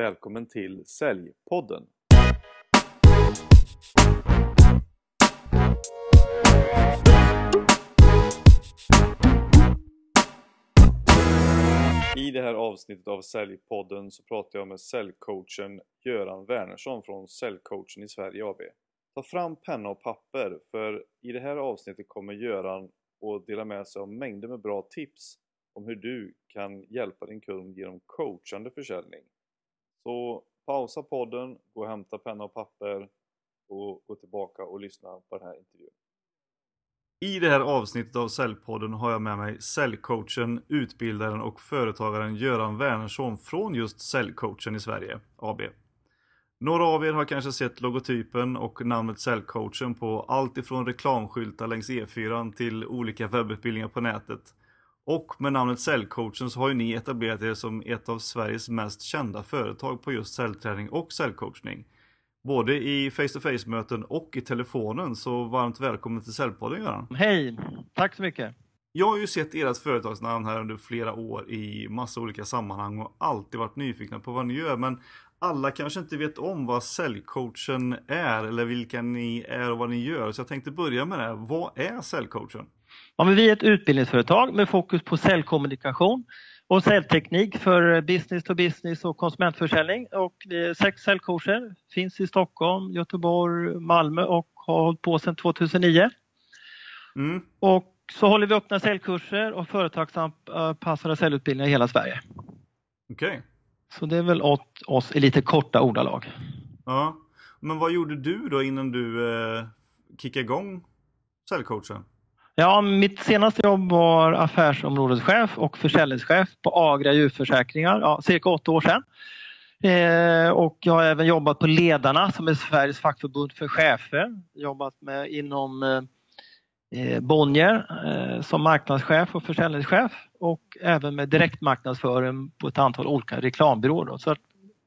Välkommen till Säljpodden! I det här avsnittet av Säljpodden så pratar jag med säljcoachen Göran Wernersson från Säljcoachen i Sverige AB. Ta fram penna och papper för i det här avsnittet kommer Göran att dela med sig av mängder med bra tips om hur du kan hjälpa din kund genom coachande försäljning. Så pausa podden, gå och hämta penna och papper och gå tillbaka och lyssna på den här intervjun. I det här avsnittet av Säljpodden har jag med mig säljcoachen, utbildaren och företagaren Göran Wernersson från just Säljcoachen i Sverige AB. Några av er har kanske sett logotypen och namnet Säljcoachen på allt ifrån reklamskyltar längs E4 till olika webbutbildningar på nätet. Och med namnet Säljcoachen så har ju ni etablerat er som ett av Sveriges mest kända företag på just säljträning och säljcoachning. Både i face-to-face möten och i telefonen, så varmt välkommen till Säljpodden Göran. Hej, tack så mycket. Jag har ju sett ert företagsnamn här under flera år i massa olika sammanhang och alltid varit nyfikna på vad ni gör. Men alla kanske inte vet om vad säljcoachen är eller vilka ni är och vad ni gör. Så jag tänkte börja med det. Vad är säljcoachen? Ja, men vi är ett utbildningsföretag med fokus på säljkommunikation och säljteknik för business to business och konsumentförsäljning. Och sex säljcoacher, finns i Stockholm, Göteborg, Malmö och har hållit på sedan 2009. Mm. Och så håller vi öppna säljkurser och företagsanpassade säljutbildningar i hela Sverige. Okej. Okay. Så det är väl åt oss i lite korta ordalag. Ja, men vad gjorde du då innan du eh, kickade igång säljcoachen? Ja, mitt senaste jobb var affärsområdeschef och försäljningschef på Agra djurförsäkringar, ja, cirka åtta år sedan. Eh, och jag har även jobbat på Ledarna som är Sveriges fackförbund för chefer. Jobbat med inom eh, eh Bonnier eh, som marknadschef och försäljningschef och även med direktmarknadsföring på ett antal olika reklambyråer. Så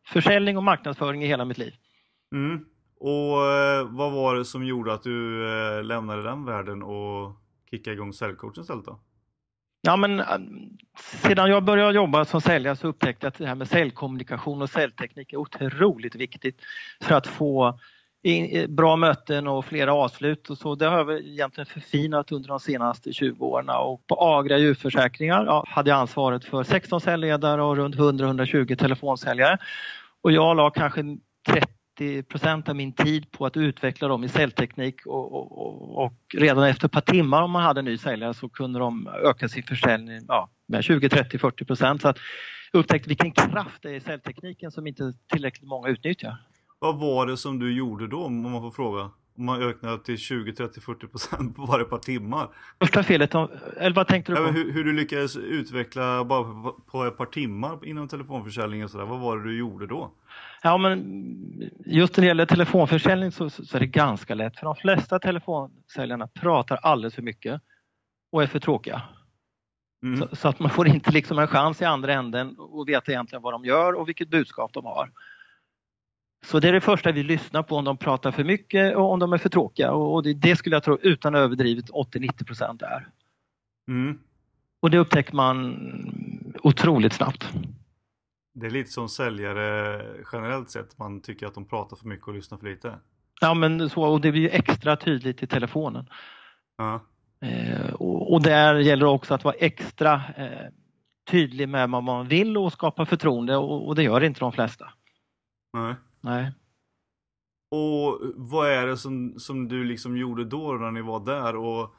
försäljning och marknadsföring i hela mitt liv. Mm. Och eh, vad var det som gjorde att du eh, lämnade den världen och kicka igång säljcoachen istället då? Ja, men äh, sedan jag började jobba som säljare så upptäckte jag att det här med säljkommunikation och säljteknik är otroligt viktigt för att få bra möten och flera avslut och så. Det har jag egentligen förfinat under de senaste 20 åren och på Agra djurförsäkringar ja, hade jag ansvaret för 16 säljledare och runt 100-120 telefonsäljare. Och jag la kanske 30 90% av min tid på att utveckla dem i säljteknik och, och, och, redan efter ett par timmar om man hade en ny säljare så kunde de öka sin försäljning ja, med 20, 30, 40 procent. Så att upptäckte vilken kraft det är i säljtekniken som inte tillräckligt många utnyttjar. Vad var det som du gjorde då om man får fråga? Om man ökade till 20, 30, 40 procent på varje par timmar. Första felet, eller vad tänkte du på? Ja, hur, hur, du lyckades utveckla bara på, på ett par timmar inom telefonförsäljning och sådär. Vad var det du gjorde då? Ja, men just när det gäller telefonförsäljning så, så är det ganska lätt för de flesta telefonsäljarna pratar alldeles för mycket och är för tråkiga. Mm. Så, så, att man får inte liksom en chans i andra änden och veta egentligen vad de gör och vilket budskap de har. Så det är det första vi lyssnar på om de pratar för mycket och om de är för tråkiga och det, det skulle jag tro utan överdrivet 80-90 procent är. Mm. Och det upptäcker man otroligt snabbt. Det är lite som säljare generellt sett, man tycker att de pratar för mycket och lyssnar för lite. Ja men så, och det blir extra tydligt i telefonen. Ja. Eh, och, och där gäller det också att vara extra eh, tydlig med vad man vill och skapa förtroende och, och det gör inte de flesta. Nej. Nej. Och vad är det som, som du liksom gjorde då när ni var där och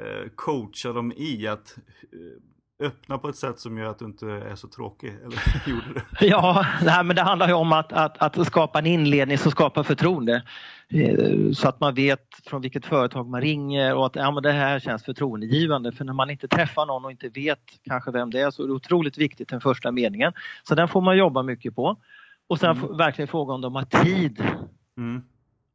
eh, coachade dem i att eh, öppna på ett sätt som gör att du inte är så tråkig? Eller gjorde det? Ja, nej, men det handlar ju om att, att, att skapa en inledning som skapar förtroende. Eh, så att man vet från vilket företag man ringer och att ja, men det här känns förtroendegivande. För när man inte träffar någon och inte vet kanske vem det är så är det otroligt viktigt den första meningen. Så den får man jobba mycket på. Och sen mm. verkligen fråga om de har tid mm.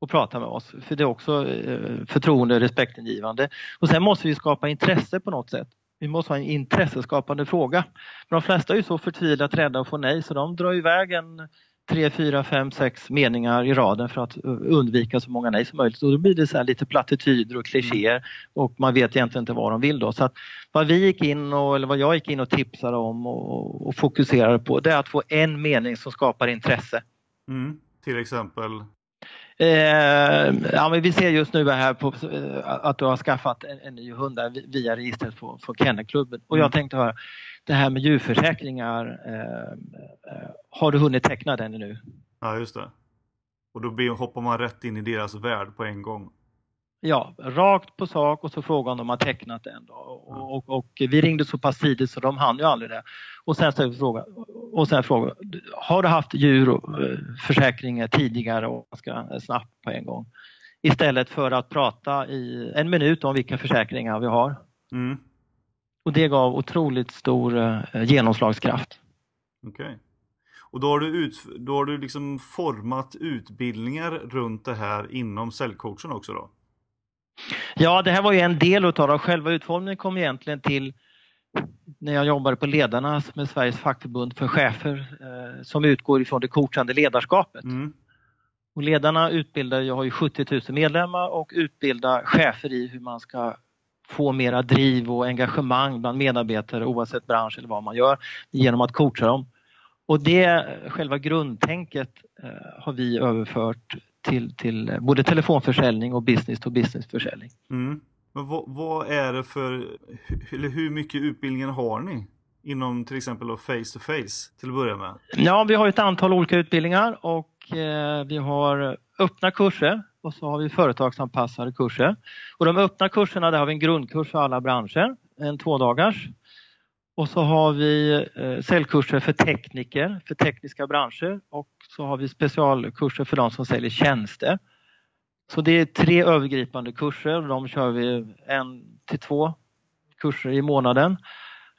att prata med oss. För det är också eh, förtroende och respektingivande. Och sen måste vi skapa intresse på något sätt. Vi måste ha en intresseskapande fråga. Men de flesta är ju så förtvivlat rädda att få nej så de drar iväg en tre, fyra, fem, sex meningar i raden för att undvika så många nej som möjligt. Och då blir det så lite plattityder och klichéer mm. och man vet egentligen inte vad de vill då. Så att vad vi gick in och, eller vad jag gick in och tipsade om och, och fokuserade på det är att få en mening som skapar intresse. Mm. Till exempel? Eh, ja, men vi ser just nu här på, eh, att du har skaffat en, en ny hund via registret på, på Kennelklubben. Och jag mm. tänkte höra, det här med djurförsäkringar, eh, eh, har du hunnit teckna den nu? Ja, just det. Och då hoppar man rätt in i deras värld på en gång. Ja, rakt på sak och så frågade om de har tecknat den. Och, och, och, vi ringde så pass tidigt så de hann ju aldrig det. Och sen ställde vi frågan, och sen fråga, har du haft djurförsäkringar tidigare och ganska snabbt på en gång? Istället för att prata i en minut om vilka försäkringar vi har. Mm. Och det gav otroligt stor eh, genomslagskraft. Okay. Och då har du, ut, då har du liksom format utbildningar runt det här inom säljcoachen också då? Ja, det här var ju en del utav det. Själva utformningen kom egentligen till när jag jobbade på Ledarna med Sveriges fackförbund för chefer eh, som utgår ifrån det coachande ledarskapet. Mm. Och ledarna utbildar, jag har ju 70 000 medlemmar och utbildar chefer i hur man ska få mera driv och engagemang bland medarbetare oavsett bransch eller vad man gör genom att coacha dem. Och det, själva grundtänket eh, har vi överfört till, till både telefonförsäljning och business to business försäljning. Mm. Men vad, vad, är det för, eller hur mycket utbildningar har ni? Inom till exempel face to face till att börja med? Ja, vi har ett antal olika utbildningar och eh, vi har öppna kurser och så har vi företagsanpassade kurser. Och de öppna kurserna där har vi en grundkurs för alla branscher, en tvådagars. Och så har vi eh, säljkurser för tekniker, för tekniska branscher och så har vi specialkurser för de som säljer tjänster. Så det är tre övergripande kurser och de kör vi en till två kurser i månaden.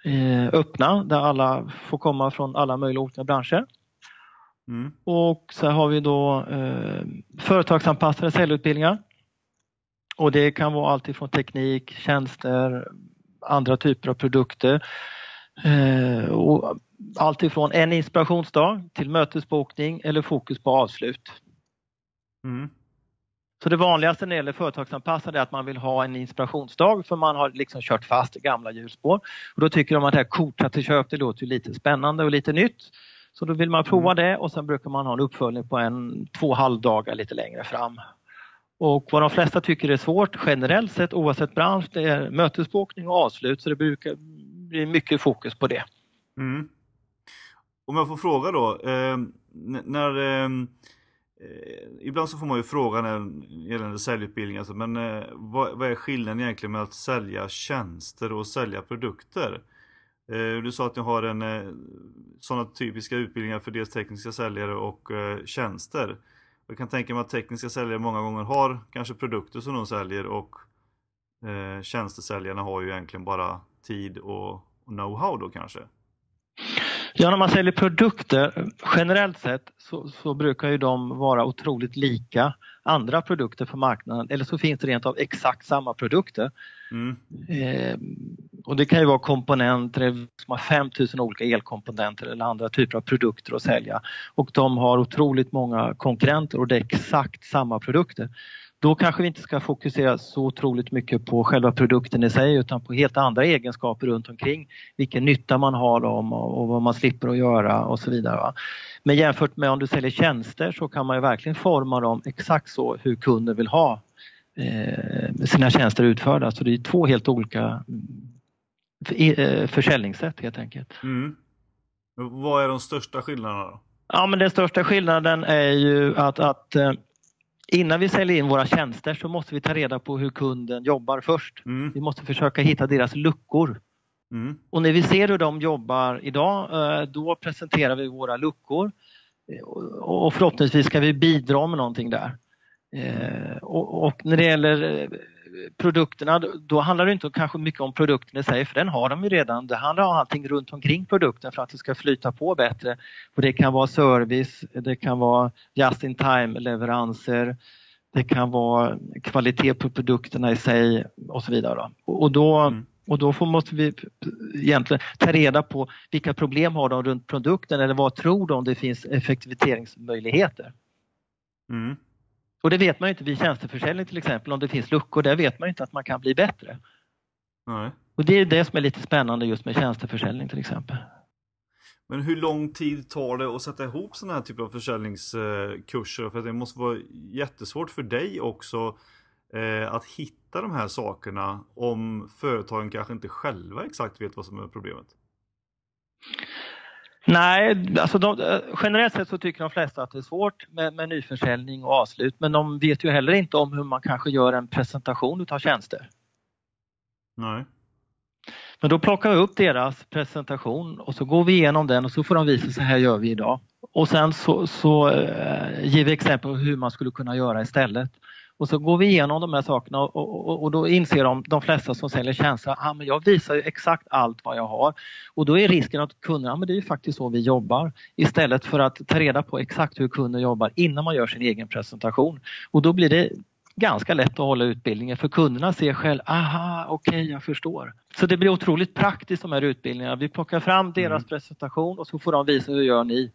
Eh, öppna där alla får komma från alla möjliga olika branscher. Mm. Och så har vi då eh, företagsanpassade säljutbildningar. Och det kan vara allt ifrån teknik, tjänster, andra typer av produkter. Eh, och allt ifrån en inspirationsdag till mötesbokning eller fokus på avslut. Mm. Så det vanligaste när det gäller företagsanpassade är att man vill ha en inspirationsdag för man har liksom kört fast i gamla hjulspår. Och då tycker de att det här korta till köp det låter lite spännande och lite nytt. Så då vill man prova mm. det och sen brukar man ha en uppföljning på en två halvdagar lite längre fram. Och vad de flesta tycker är svårt generellt sett oavsett bransch det är mötesbokning och avslut så det brukar blir mycket fokus på det. Mm. Om jag får fråga då, eh, när ehm, eh, Ibland så får man ju frågan gällande säljutbildning, alltså, men eh, vad, vad, är skillnaden egentligen med att sälja tjänster och sälja produkter? Eh, du sa att ni har en eh, sådana typiska utbildningar för dels tekniska säljare och eh, tjänster. Jag kan tänka mig att tekniska säljare många gånger har kanske produkter som de säljer och eh, tjänstesäljarna har ju egentligen bara tid och know-how då kanske. Ja, när man säljer produkter generellt sett så, så, brukar ju de vara otroligt lika andra produkter på marknaden eller så finns det rent av exakt samma produkter. Mm. Eh, och det kan ju vara komponenter som har 5000 olika elkomponenter eller andra typer av produkter att sälja och de har otroligt många konkurrenter och det är exakt samma produkter. Då kanske vi inte ska fokusera så otroligt mycket på själva produkten i sig utan på helt andra egenskaper runt omkring. Vilken nytta man har dem och vad man slipper att göra och så vidare. Men jämfört med om du säljer tjänster så kan man ju verkligen forma dem exakt så hur kunden vill ha eh, sina tjänster utförda. Så det är två helt olika eh, försäljningssätt helt enkelt. Mm. Vad är de största skillnaderna? Då? Ja, men den största skillnaden är ju att, att eh, innan vi säljer in våra tjänster så måste vi ta reda på hur kunden jobbar först. Mm. Vi måste försöka hitta deras luckor. Mm. Och när vi ser hur de jobbar idag, eh, då presenterar vi våra luckor. Eh, och förhoppningsvis ska vi bidra med någonting där. Eh, och när det gäller produkterna, då handlar det inte kanske mycket om produkten i sig, för den har de ju redan. Det handlar om allting runt omkring produkten för att det ska flyta på bättre. Och det kan vara service, det kan vara just in time leveranser, det kan vara kvalitet på produkterna i sig och så vidare. Och då, mm. Och då får, måste vi egentligen ta reda på vilka problem har de runt produkten eller vad tror de det finns effektiviseringsmöjligheter. Mm. Och det vet man inte vid tjänsteförsäljning till exempel om det finns luckor, där vet man inte att man kan bli bättre. Nej. Och det är det som är lite spännande just med tjänsteförsäljning till exempel. Men hur lång tid tar det att sätta ihop sådana här typer av försäljningskurser? För det måste vara jättesvårt för dig också eh, att hitta de här sakerna om företagen kanske inte själva exakt vet vad som är problemet. Nej, alltså de, generellt sett så tycker de flesta att det är svårt med, med nyförsäljning och avslut men de vet ju heller inte om hur man kanske gör en presentation utav tjänster. Nej. Men då plockar vi upp deras presentation och så går vi igenom den och så får de visa så här gör vi idag. Och sen så, så äh, ger vi exempel på hur man skulle kunna göra istället. Och så går vi igenom de här sakerna och, och, och då inser de, de flesta som säljer tjänster att ah, jag visar exakt allt vad jag har. Och då är risken att kunderna, men det är ju faktiskt så vi jobbar. Istället för att ta reda på exakt hur kunden jobbar innan man gör sin egen presentation. Och då blir det ganska lätt att hålla utbildningen för kunderna ser själv, aha, okej, okay, jag förstår. Så det blir otroligt praktiskt de här utbildningarna. Vi plockar fram deras mm. presentation och så får de visa hur gör ni?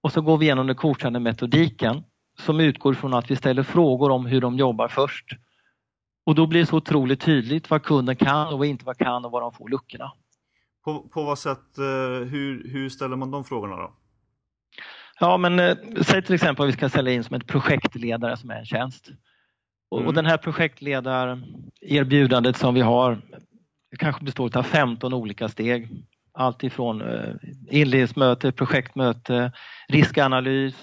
Och så går vi igenom den coachande metodiken som utgår från att vi ställer frågor om hur de jobbar först. Och då blir det så otroligt tydligt vad kunden kan och vad inte vad kan och var de får luckorna. På, på vad sätt, eh, hur, hur ställer man de frågorna då? Ja men eh, säg till exempel att vi ska sälja in som ett projektledare som är en tjänst. Och, mm. och den här projektledarerbjudandet som vi har kanske består av 15 olika steg. Allt ifrån eh, inledningsmöte, projektmöte, riskanalys,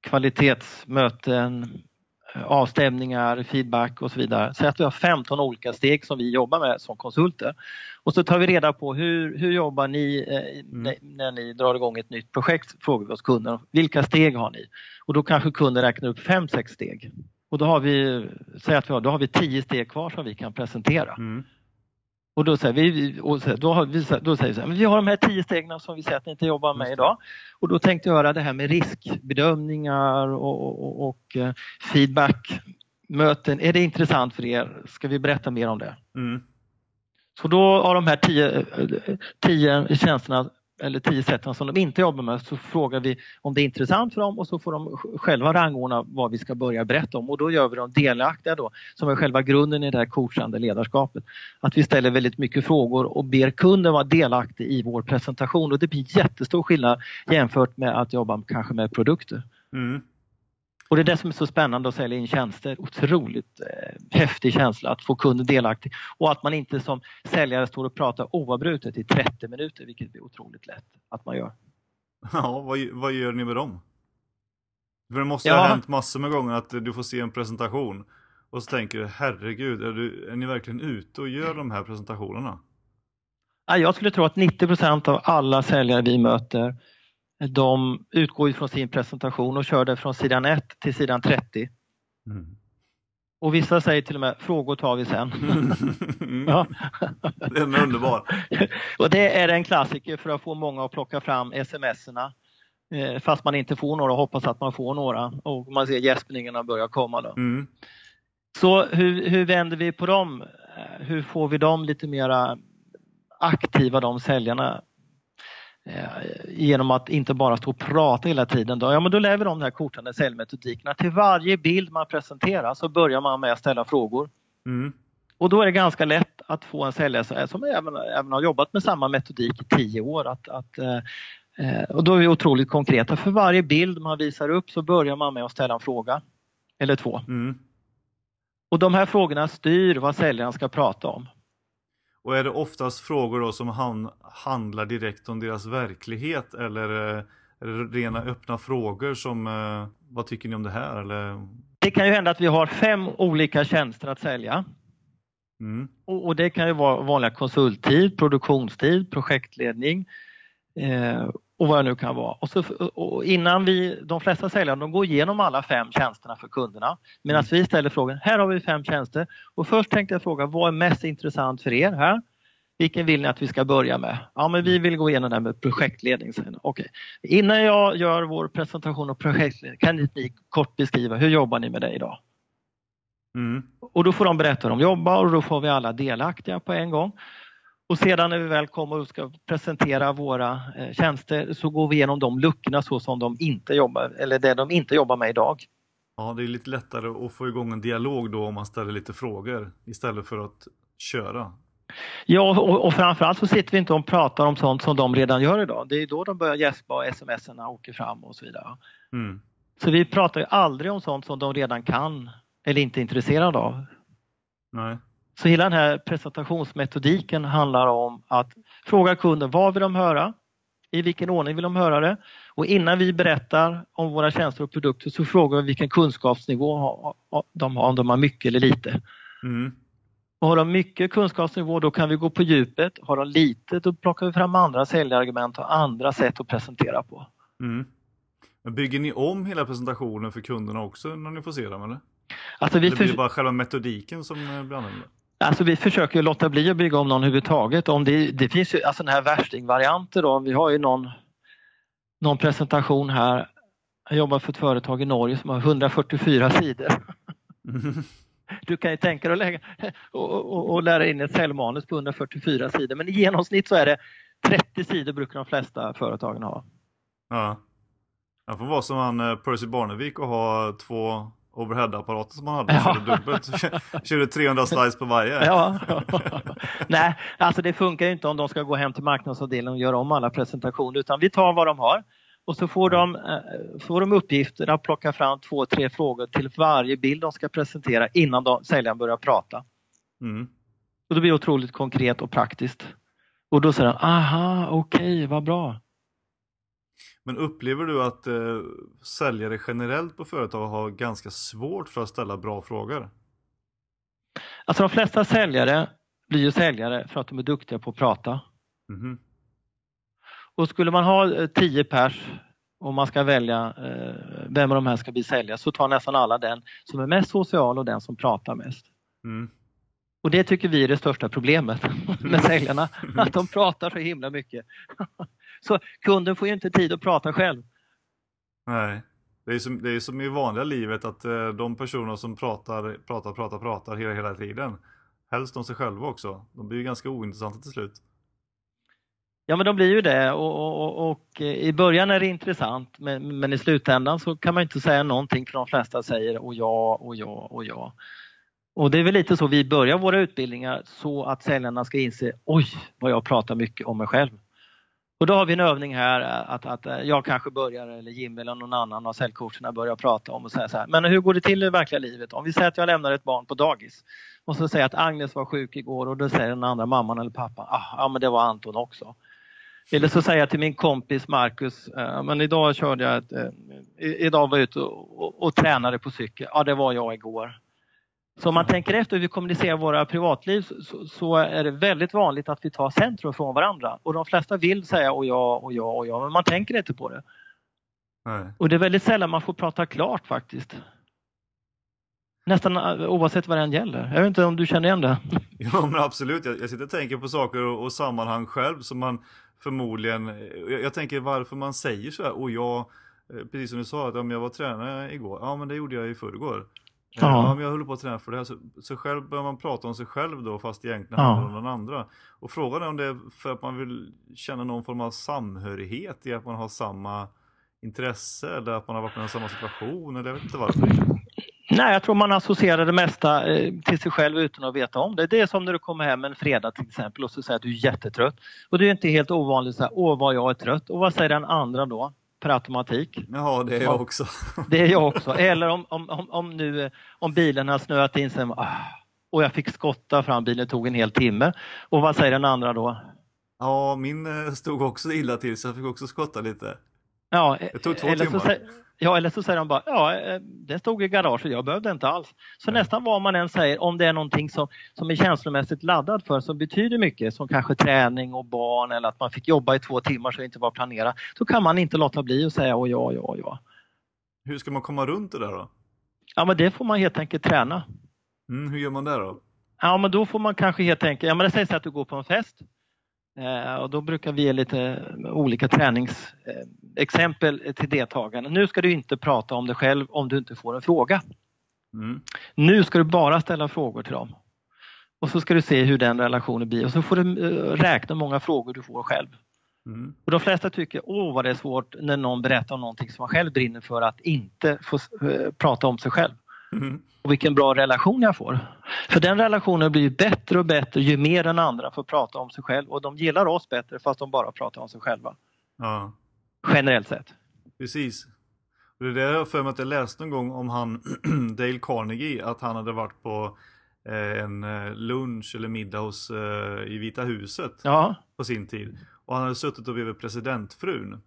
kvalitetsmöten, eh, avstämningar, feedback och så vidare. Så att vi har 15 olika steg som vi jobbar med som konsulter. Och så tar vi reda på hur, hur jobbar ni eh, mm. när ni drar igång ett nytt projekt? Frågar vi oss kunden. Vilka steg har ni? Och då kanske kunden räknar upp fem, sex steg. Och då har vi, säg att vi har, då har vi tio steg kvar som vi kan presentera. Mm. Och då säger vi, och då, har vi, då säger vi så här, vi har de här tio stegen som vi säger att ni inte jobbar med idag. Och då tänkte jag göra det här med riskbedömningar och, och, och eh, feedbackmöten. Är det intressant för er? Ska vi berätta mer om det? Mm. Så då av de här tio, eh, tio tjänsterna eller tio sätten som de inte jobbar med så frågar vi om det är intressant för dem och så får de själva rangordna vad vi ska börja berätta om och då gör vi dem delaktiga då som är själva grunden i det här coachande ledarskapet. Att vi ställer väldigt mycket frågor och ber kunden vara delaktig i vår presentation och det blir jättestor skillnad jämfört med att jobba kanske med produkter. Mm. Och det är det som är så spännande att sälja in tjänster. Otroligt eh, häftig känsla att få kunden delaktig och att man inte som säljare står och pratar oavbrutet i 30 minuter, vilket blir otroligt lätt att man gör. Ja, vad, vad gör ni med dem? För det måste ja. ha hänt massor med gånger att du får se en presentation och så tänker du herregud, är, du, är ni verkligen ute och gör de här presentationerna? Jag skulle tro att 90% av alla säljare vi möter de utgår från sin presentation och kör det från sidan 1 till sidan 30. Mm. Och vissa säger till och med frågor tar vi sen. Mm. ja. Den är underbar. och det är en klassiker för att få många att plocka fram smserna eh, fast man inte får några, hoppas att man får några och man ser gäspningarna börja komma. Då. Mm. Så hur, hur vänder vi på dem? Hur får vi dem lite mera aktiva, de säljarna? Eh, genom att inte bara stå och prata hela tiden. Då, ja, men då lär vi dem den här kortande säljmetodikerna. Till varje bild man presenterar så börjar man med att ställa frågor. Mm. Och då är det ganska lätt att få en säljare som även, även har jobbat med samma metodik i tio år. Att, att eh, eh, och då är vi otroligt konkreta. För varje bild man visar upp så börjar man med att ställa en fråga eller två. Mm. Och de här frågorna styr vad säljaren ska prata om. Och är det oftast frågor då som han, handlar direkt om deras verklighet eller eh, är det rena öppna frågor som eh, vad tycker ni om det här? Eller? Det kan ju hända att vi har fem olika tjänster att sälja. Mm. Och, och, det kan ju vara vanliga konsulttid, produktionstid, projektledning eh, och vad det nu kan vara. Och, så, och innan vi, de flesta säljare, de går igenom alla fem tjänsterna för kunderna medan mm. vi ställer frågan, här har vi fem tjänster och först tänkte jag fråga, vad är mest intressant för er här? Vilken vill ni att vi ska börja med? Ja, men vi vill gå igenom det här med projektledning. Okej. Innan jag gör vår presentation av projektledning, kan ni kort beskriva hur jobbar ni med det idag? Mm. Och då får de berätta hur de jobbar och då får vi alla delaktiga på en gång. Och sedan när vi väl kommer och ska presentera våra eh, tjänster så går vi igenom de luckorna så som de inte jobbar, eller det de inte jobbar med idag. Ja, det är lite lättare att få igång en dialog då om man ställer lite frågor istället för att köra. Ja, och, och framförallt så sitter vi inte och pratar om sånt som de redan gör idag. Det är då de börjar gäspa och smsen åker fram och så vidare. Mm. Så vi pratar ju aldrig om sånt som de redan kan eller inte är intresserade av. Nej. Så hela den här presentationsmetodiken handlar om att fråga kunden vad vill de höra? I vilken ordning vill de höra det? Och innan vi berättar om våra tjänster och produkter så frågar vi vilken kunskapsnivå de har, om de har mycket eller lite. Mm. Och har de mycket kunskapsnivå då kan vi gå på djupet. Har de lite då plockar vi fram andra säljargument och andra sätt att presentera på. Mm. Bygger ni om hela presentationen för kunderna också när ni får se dem eller? Alltså vi det blir bara själva metodiken som blir annorlunda? Alltså vi försöker låta bli att bygga om någon överhuvudtaget. Om det, det finns ju alltså den här värstingvarianter då. Vi har ju någon, någon presentation här. Jag jobbar för ett företag i Norge som har 144 sidor. Mm. Du kan ju tänka dig att lägga, och, och, och, lära in ett säljmanus på 144 sidor men i genomsnitt så är det 30 sidor brukar de flesta företagen ha. Ja. Det får vara som han Percy Barnevik och ha två overhead-apparater som man hade. Ja. Körde dubbelt. Körde 300 slides på varje. Ja. Nej, alltså det funkar inte om de ska gå hem till marknadsavdelningen och göra om alla presentationer utan vi tar vad de har och så får de, eh, får de uppgiften att plocka fram två, tre frågor till varje bild de ska presentera innan de, säljaren börjar prata. Mm. Och det blir otroligt konkret och praktiskt. Och då säger de, aha, okej, okay, vad bra. Men upplever du att eh, säljare generellt på företag har ganska svårt för att ställa bra frågor? Alltså de flesta säljare blir ju säljare för att de är duktiga på att prata. Mm. Och skulle man ha eh, tio pers och man ska välja eh, vem av de här ska bli säljare så tar nästan alla den som är mest social och den som pratar mest. Mm. Och det tycker vi är det största problemet med säljarna, att de pratar så himla mycket. Så kunden får ju inte tid att prata själv. Nej, det är som, det är som i vanliga livet att eh, de personer som pratar, pratar, pratar, pratar hela, hela tiden, helst om sig själva också, de blir ju ganska ointressanta till slut. Ja men de blir ju det och, och, och, i början är det intressant men, men, i slutändan så kan man inte säga någonting för de flesta säger och ja och ja och ja. Och det är väl lite så vi börjar våra utbildningar så att säljarna ska inse oj vad jag pratar mycket om mig själv. Och då har vi en övning här eh, att, att eh, jag kanske börjar eller Jim eller någon annan av säljcoacherna börjar prata om och säga så här, men hur går det till i verkliga livet? Om vi säger att jag lämnar ett barn på dagis och så säger att Agnes var sjuk igår och då säger den andra mamman eller pappan, ah, ja men det var Anton också. Eller så säger jag till min kompis Marcus, eh, men idag körde jag ett, eh, idag var jag ute och, och, och tränade på cykel. Ja, det var jag igår. Så om man tänker efter hur vi kommunicerar våra privatliv så, så, är det väldigt vanligt att vi tar centrum från varandra. Och de flesta vill säga och ja och ja och ja, men man tänker inte på det. Nej. Och det är väldigt sällan man får prata klart faktiskt. Nästan eh, oavsett vad det än gäller. Jag vet inte om du känner igen det? Ja men absolut, jag, jag sitter och tänker på saker och, och sammanhang själv som man förmodligen, jag, jag tänker varför man säger så här och jag, eh, precis som du sa, att om jag var tränare igår, ja men det gjorde jag i förrgår. Ja. ja, men jag håller på att träna för det här. Så, så själv börjar man prata om sig själv då fast egentligen handlar om någon andra. Och frågan är om det är för att man vill känna någon form av samhörighet i att man har samma intresse eller att man har varit med i samma situation eller jag vet inte varför. Nej, jag tror man associerar det mesta eh, till sig själv utan att veta om det. Det är som när du kommer hem en fredag till exempel och så säger att du är jättetrött. Och det är inte helt ovanligt så här, åh vad jag är trött. Och vad säger den andra då? Per automatik. Ja, det är jag också. Det är jag också. Eller om, om, om, om nu om bilen har snöat in sig ah, och jag fick skotta fram bilen, det tog en hel timme. Och vad säger den andra då? Ja, min eh, stod också illa till så jag fick också skotta lite. Ja, det tog två eller timmar. Så, Ja, eller så säger de bara, ja, eh, det stod i garaget, jag behövde inte alls. Så Nej. nästan vad man än säger, om det är någonting som, som är känslomässigt laddad för, som betyder mycket, som kanske träning och barn eller att man fick jobba i två timmar så det inte var planerat, så kan man inte låta bli att säga, oh, ja, ja, ja. Hur ska man komma runt det där då? Ja, men det får man helt enkelt träna. Mm, hur gör man det då? Ja, men då får man kanske helt enkelt, ja men det sägs att du går på en fest och då brukar vi ge lite olika träningsexempel till deltagarna. Nu ska du inte prata om dig själv om du inte får en fråga. Mm. Nu ska du bara ställa frågor till dem. Och så ska du se hur den relationen blir och så får du eh, räkna många frågor du får själv. Mm. Och De flesta tycker, åh vad det är svårt när någon berättar om någonting som man själv brinner för att inte få uh, prata om sig själv. Mm. Och vilken bra relation jag får. För den relationen blir bättre och bättre ju mer den andra får prata om sig själv och de gillar oss bättre fast de bara pratar om sig själva. Ja. Generellt sett. Precis. Och det är det jag för mig att jag läste någon gång om han Dale Carnegie, att han hade varit på eh, en eh, lunch eller middag hos, eh, i Vita huset ja. på sin tid. Och han hade suttit och bredvid presidentfrun.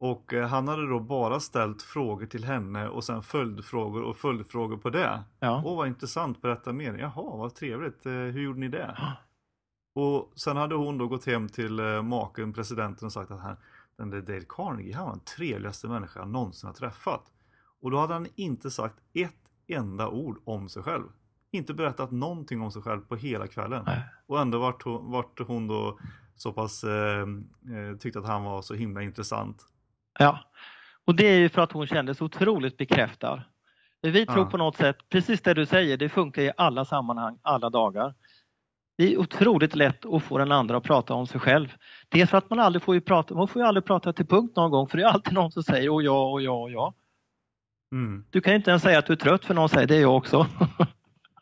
Och eh, han hade då bara ställt frågor till henne och sen följdfrågor och följdfrågor på det. Ja. Åh vad intressant, berätta mer. Jaha, vad trevligt. Eh, hur gjorde ni det? Och sen hade hon då gått hem till eh, maken, presidenten och sagt att han, den där Dale Carnegie, han var den trevligaste människa han någonsin har träffat. Och då hade han inte sagt ett enda ord om sig själv. Inte berättat någonting om sig själv på hela kvällen. Nej. Och ändå vart hon, vart hon då så pass eh, tyckte att han var så himla intressant. Ja, och det är ju för att hon kände sig otroligt bekräftad. Vi tror ja. på något sätt, precis det du säger, det funkar i alla sammanhang, alla dagar. Det är otroligt lätt att få den andra att prata om sig själv. Det är för att man aldrig får ju prata, man får ju aldrig prata till punkt någon gång för det är alltid någon som säger och ja och ja och ja. Mm. Du kan ju inte ens säga att du är trött för någon säger det är jag också.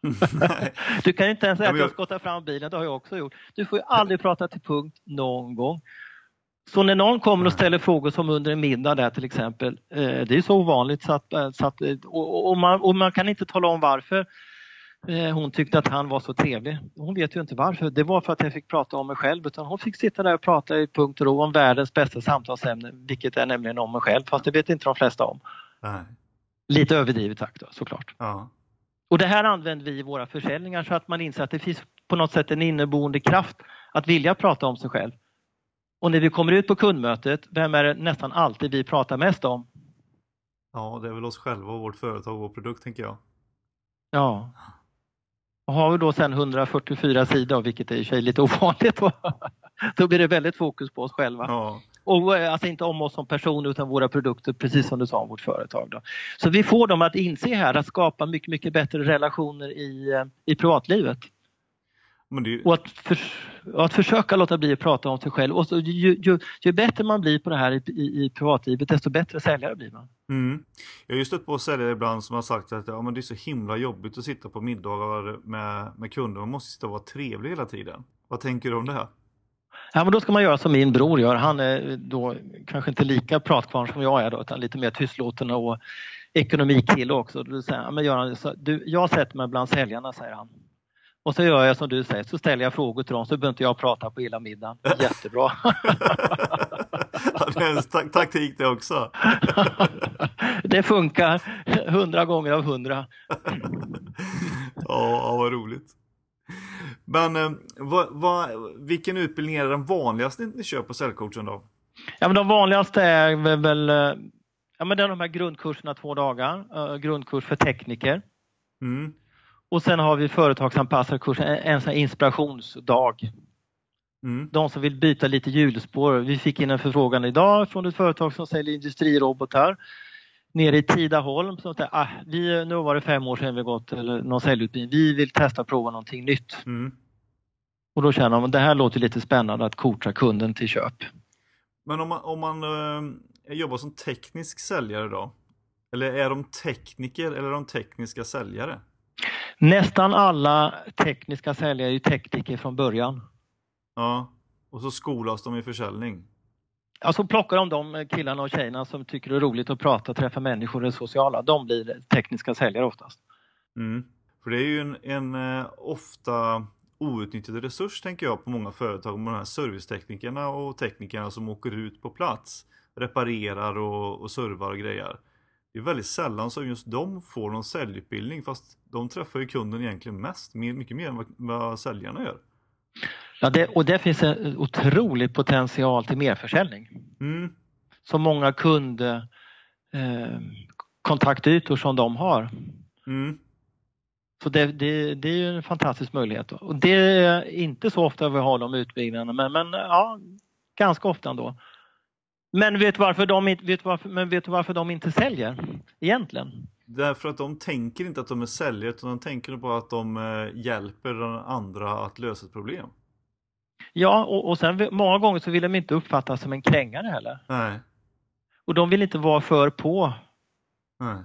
du kan ju inte ens säga att jag skottar fram bilen, det har jag också gjort. Du får ju aldrig prata till punkt någon gång. Så när någon kommer och ställer frågor som under en middag där till exempel, eh, det är så ovanligt så att, eh, så att och, och, man, och man kan inte tala om varför eh, hon tyckte att han var så trevlig. Hon vet ju inte varför. Det var för att jag fick prata om mig själv utan hon fick sitta där och prata i punkt och ro om världens bästa samtalsämne, vilket är nämligen om mig själv, fast det vet inte de flesta om. Nej. Lite överdrivet sagt då, såklart. Ja. Och det här använder vi i våra försäljningar så att man inser att det finns på något sätt en inneboende kraft att vilja prata om sig själv. Och när vi kommer ut på kundmötet, vem är det nästan alltid vi pratar mest om? Ja, det är väl oss själva och vårt företag och vår produkt tänker jag. Ja. Och har vi då sen 144 sidor, vilket är i sig lite ovanligt, då blir det väldigt fokus på oss själva. Ja. Och eh, alltså inte om oss som person utan våra produkter, precis som du sa om vårt företag. Då. Så vi får dem att inse här att skapa mycket, mycket bättre relationer i, eh, i privatlivet. Ju... Och att, för, att försöka låta bli att prata om sig själv. Och så, ju, ju, ju bättre man blir på det här i, i, i privatlivet desto bättre säljare blir man. Mm. Jag har ju stött på säljare ibland som har sagt att ja, men det är så himla jobbigt att sitta på middagar med, med kunder. Man måste sitta och vara trevlig hela tiden. Vad tänker du om det här? Ja, men då ska man göra som min bror gör. Han är då kanske inte lika pratkvarn som jag är då, utan lite mer tystlåten och ekonomikille också. Då säger han, men Göran, du, jag sätter mig bland säljarna, säger han. Och så gör jag som du säger, så ställer jag frågor till dem så behöver inte jag prata på hela middagen. Jättebra! ja, det är en taktik det också. det funkar hundra gånger av hundra. ja, vad roligt. Men eh, vad, vad, vilken utbildning är den vanligaste ni kör på säljcoachen då? Ja, men de vanligaste är väl eh, ja, men det är de här grundkurserna två dagar, uh, grundkurs för tekniker. Mm. Och sen har vi företagsanpassad kurs, en, sån inspirationsdag. Mm. De som vill byta lite hjulspår. Vi fick in en förfrågan idag från ett företag som säljer industrirobotar nere i Tidaholm. Så att, ah, vi, nu var det fem år sedan vi gått eller någon säljutbildning. Vi vill testa och prova någonting nytt. Mm. Och då känner man det här låter lite spännande att coacha kunden till köp. Men om man, om man eh, jobbar som teknisk säljare då? Eller är de tekniker eller är de tekniska säljare? Nästan alla tekniska säljare är ju tekniker från början. Ja, och så skolas de i försäljning. Ja, så plockar de de killarna och tjejerna som tycker det är roligt att prata träffa människor och är sociala. De blir tekniska säljare oftast. Mm. För det är ju en, en eh, ofta outnyttjad resurs tänker jag på många företag med de här serviceteknikerna och teknikerna som åker ut på plats, reparerar och, och servar och grejer. Det är väldigt sällan som just de får någon säljutbildning fast de träffar ju kunden egentligen mest, mycket mer än vad, vad säljarna gör. Ja, det, och det finns en otrolig potential till merförsäljning. Mm. Så många kundkontaktytor eh, som de har. Mm. Så det, det, det, är en fantastisk möjlighet. Och det är inte så ofta vi har de utbyggnaderna men, men ja, ganska ofta ändå. Men vet du varför de, vet varför, men vet varför de inte säljer egentligen? Därför att de tänker inte att de är säljare utan de tänker på att de eh, hjälper den andra att lösa ett problem. Ja, och, och sen många gånger så vill de inte uppfattas som en krängare heller. Nej. Och de vill inte vara för på. Nej.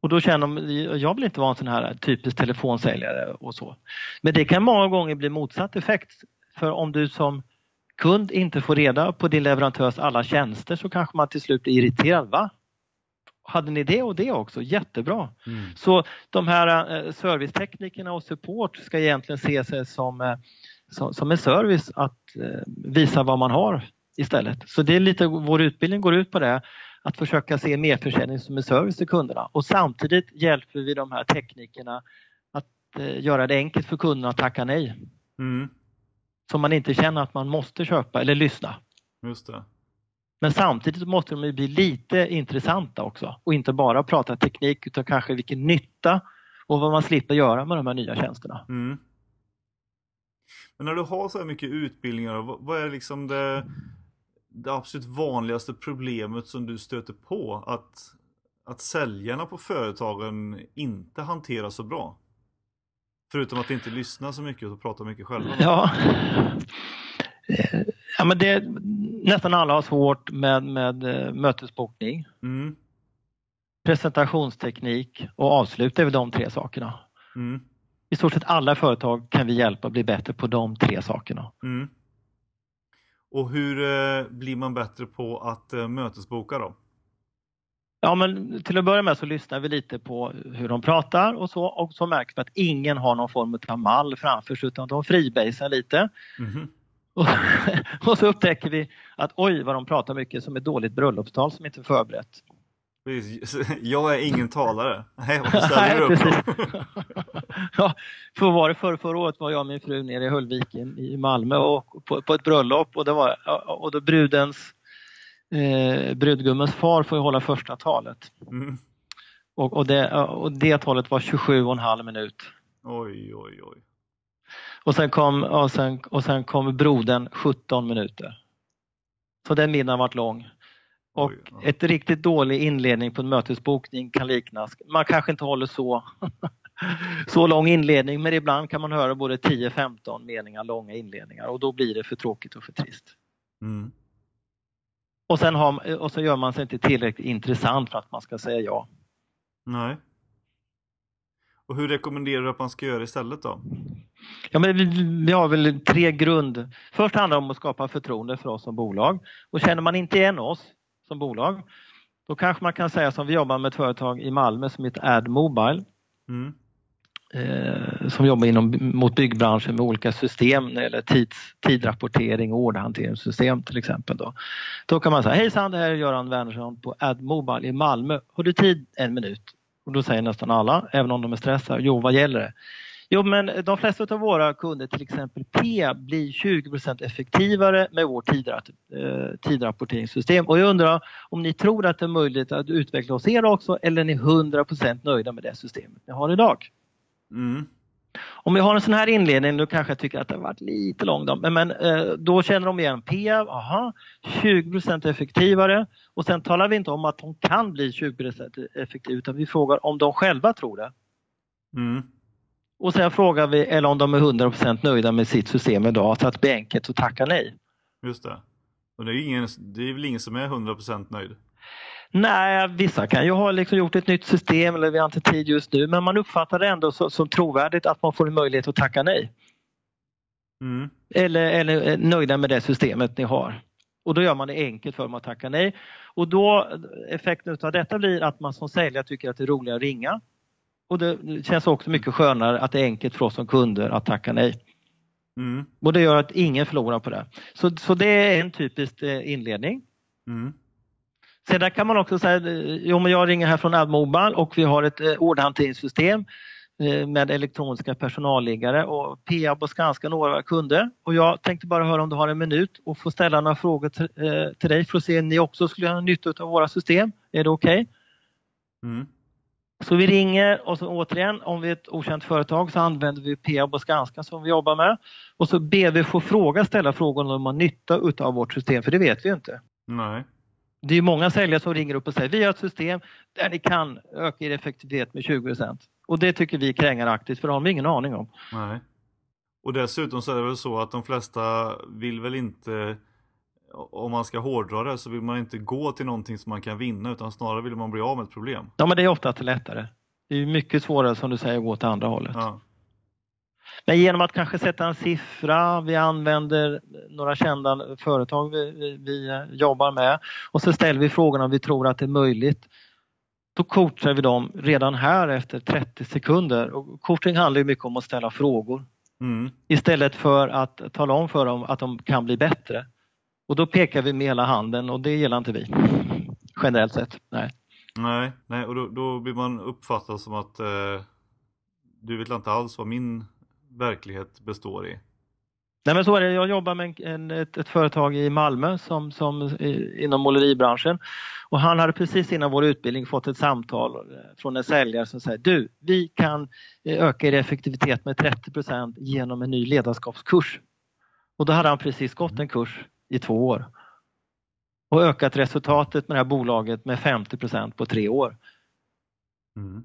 Och då känner de, jag vill inte vara en sån här typisk telefonsäljare och så. Men det kan många gånger bli motsatt effekt. För om du som kund inte får reda på din leverantörs alla tjänster så kanske man till slut blir irriterad. Va? Hade ni det och det också? Jättebra! Mm. Så de här eh, serviceteknikerna och support ska egentligen se sig som, eh, som, som en service att eh, visa vad man har istället. Så det är lite, vår utbildning går ut på det, att försöka se merförsäljning som en service till kunderna och samtidigt hjälper vi de här teknikerna att göra det enkelt för kunderna att tacka nej. Mm. Så man inte känner att man måste köpa eller lyssna. Just det. Men samtidigt måste de bli lite intressanta också och inte bara prata teknik utan kanske vilken nytta och vad man slipper göra med de här nya tjänsterna. Mm. Men när du har så här mycket utbildningar, vad är liksom det, det absolut vanligaste problemet som du stöter på att, att säljarna på företagen inte hanterar så bra? Förutom att inte lyssna så mycket och prata mycket själva. Ja. ja men det, nästan alla har svårt med, med eh, mötesbokning. Mm. Presentationsteknik och avslut är väl de tre sakerna. Mm. I stort sett alla företag kan vi hjälpa att bli bättre på de tre sakerna. Mm. Och hur eh, blir man bättre på att eh, mötesboka då? Ja, men till att börja med så lyssnar vi lite på hur de pratar och så och så märker vi att ingen har någon form av mall framför sig utan de freebasar lite. Mm. Och, och, så upptäcker vi att oj vad de pratar mycket som ett dåligt bröllopstal som inte är förberett. Jag är ingen talare. Nej, vad ställer du upp ja, för var det för, förra året var jag och min fru nere i Höllviken i Malmö och på, på ett bröllop och, det var, och då brudens eh, brudgummens far får ju hålla första talet. Mm. Och, och, det, och det talet var 27 och en halv minut. Oj, oj, oj. Och sen kom, och sen, och sen kom brodern 17 minuter. Så den middagen varit lång. Och Oj, ja. ett riktigt dålig inledning på en mötesbokning kan liknas, man kanske inte håller så, så lång inledning men ibland kan man höra både 10-15 meningar långa inledningar och då blir det för tråkigt och för trist. Mm. Och, sen har, och så gör man sig inte tillräckligt intressant för att man ska säga ja. Nej. Och hur rekommenderar du att man ska göra istället då? Ja, men vi, vi, har väl tre grund... Först handlar det om att skapa förtroende för oss som bolag. Och känner man inte igen oss som bolag, då kanske man kan säga som vi jobbar med ett företag i Malmö som heter AdMobile. Mm. Eh, som jobbar inom, mot byggbranschen med olika system när det gäller tids, tidrapportering och orderhanteringssystem till exempel. Då. då kan man säga, hejsan det här är Göran Wernersson på AdMobile i Malmö. Har du tid en minut? Och då säger nästan alla, även om de är stressade, jo vad gäller det? Jo men de flesta av våra kunder, till exempel P, blir 20% effektivare med vårt eh, tidrapporteringssystem. Och jag undrar om ni tror att det är möjligt att utveckla hos er också eller är ni 100% nöjda med det systemet ni har idag? Mm. Om vi har en sån här inledning, då kanske jag tycker att det har varit lite lång då, men, men eh, då känner de igen P, aha, 20% effektivare och sen talar vi inte om att de kan bli 20% effektiva utan vi frågar om de själva tror det. Mm. Och sen frågar vi eller om de är 100% nöjda med sitt system idag så att det blir enkelt att tacka nej. Just det. Och det är, ingen, det är väl ingen som är 100% nöjd? Nej, vissa kan ju ha liksom gjort ett nytt system eller vi har inte tid just nu men man uppfattar det ändå så, som trovärdigt att man får en möjlighet att tacka nej. Mm. Eller, eller är nöjda med det systemet ni har. Och då gör man det enkelt för dem att tacka nej. Och då effekten av detta blir att man som säljare tycker att det är roligare att ringa. Och det känns också mycket skönare att det är enkelt för oss som kunder att tacka nej. Mm. Och det gör att ingen förlorar på det. Så, så det är en typisk eh, inledning. Mm. Sedan kan man också säga, jo men jag ringer här från AdMobile och vi har ett eh, orderhanteringssystem eh, med elektroniska personalliggare och Peab och Skanska några av våra kunder. Och jag tänkte bara höra om du har en minut och få ställa några frågor till, eh, till dig för att se om ni också skulle ha nytta av våra system. Är det okej? Okay? Mm. Så vi ringer och så återigen om vi är ett okänt företag så använder vi Peab och Skanska som vi jobbar med. Och så ber vi få fråga, ställa frågor om de har nytta av vårt system för det vet vi inte. Nej. Det är många säljare som ringer upp och säger vi har ett system där ni kan öka er effektivitet med 20% och det tycker vi är krängaraktigt för det har de ingen aning om. Nej. Och dessutom så är det väl så att de flesta vill väl inte om man ska hårdra det så vill man inte gå till någonting som man kan vinna utan snarare vill man bli av med ett problem. Ja men det är oftast lättare. Det är mycket svårare som du säger att gå till andra hållet. Ja. Men genom att kanske sätta en siffra, vi använder några kända företag vi, vi, vi jobbar med och så ställer vi frågorna om vi tror att det är möjligt. Då coachar vi dem redan här efter 30 sekunder. Och coaching handlar ju mycket om att ställa frågor. Mm. Istället för att tala om för dem att de kan bli bättre. Och då pekar vi med hela handen och det gillar inte vi. Generellt sett, nej. Nej, nej och då, då blir man uppfattad som att eh, du vet inte alls vad min verklighet består i. Nej men så är det. Jag jobbar med en, ett, ett, företag i Malmö som, som inom måleribranschen och han hade precis innan vår utbildning fått ett samtal eh, från en säljare som säger du, vi kan eh, öka er effektivitet med 30% genom en ny ledarskapskurs. Och då hade han precis gått en kurs i två år och ökat resultatet med det här bolaget med 50% på tre år. Mm.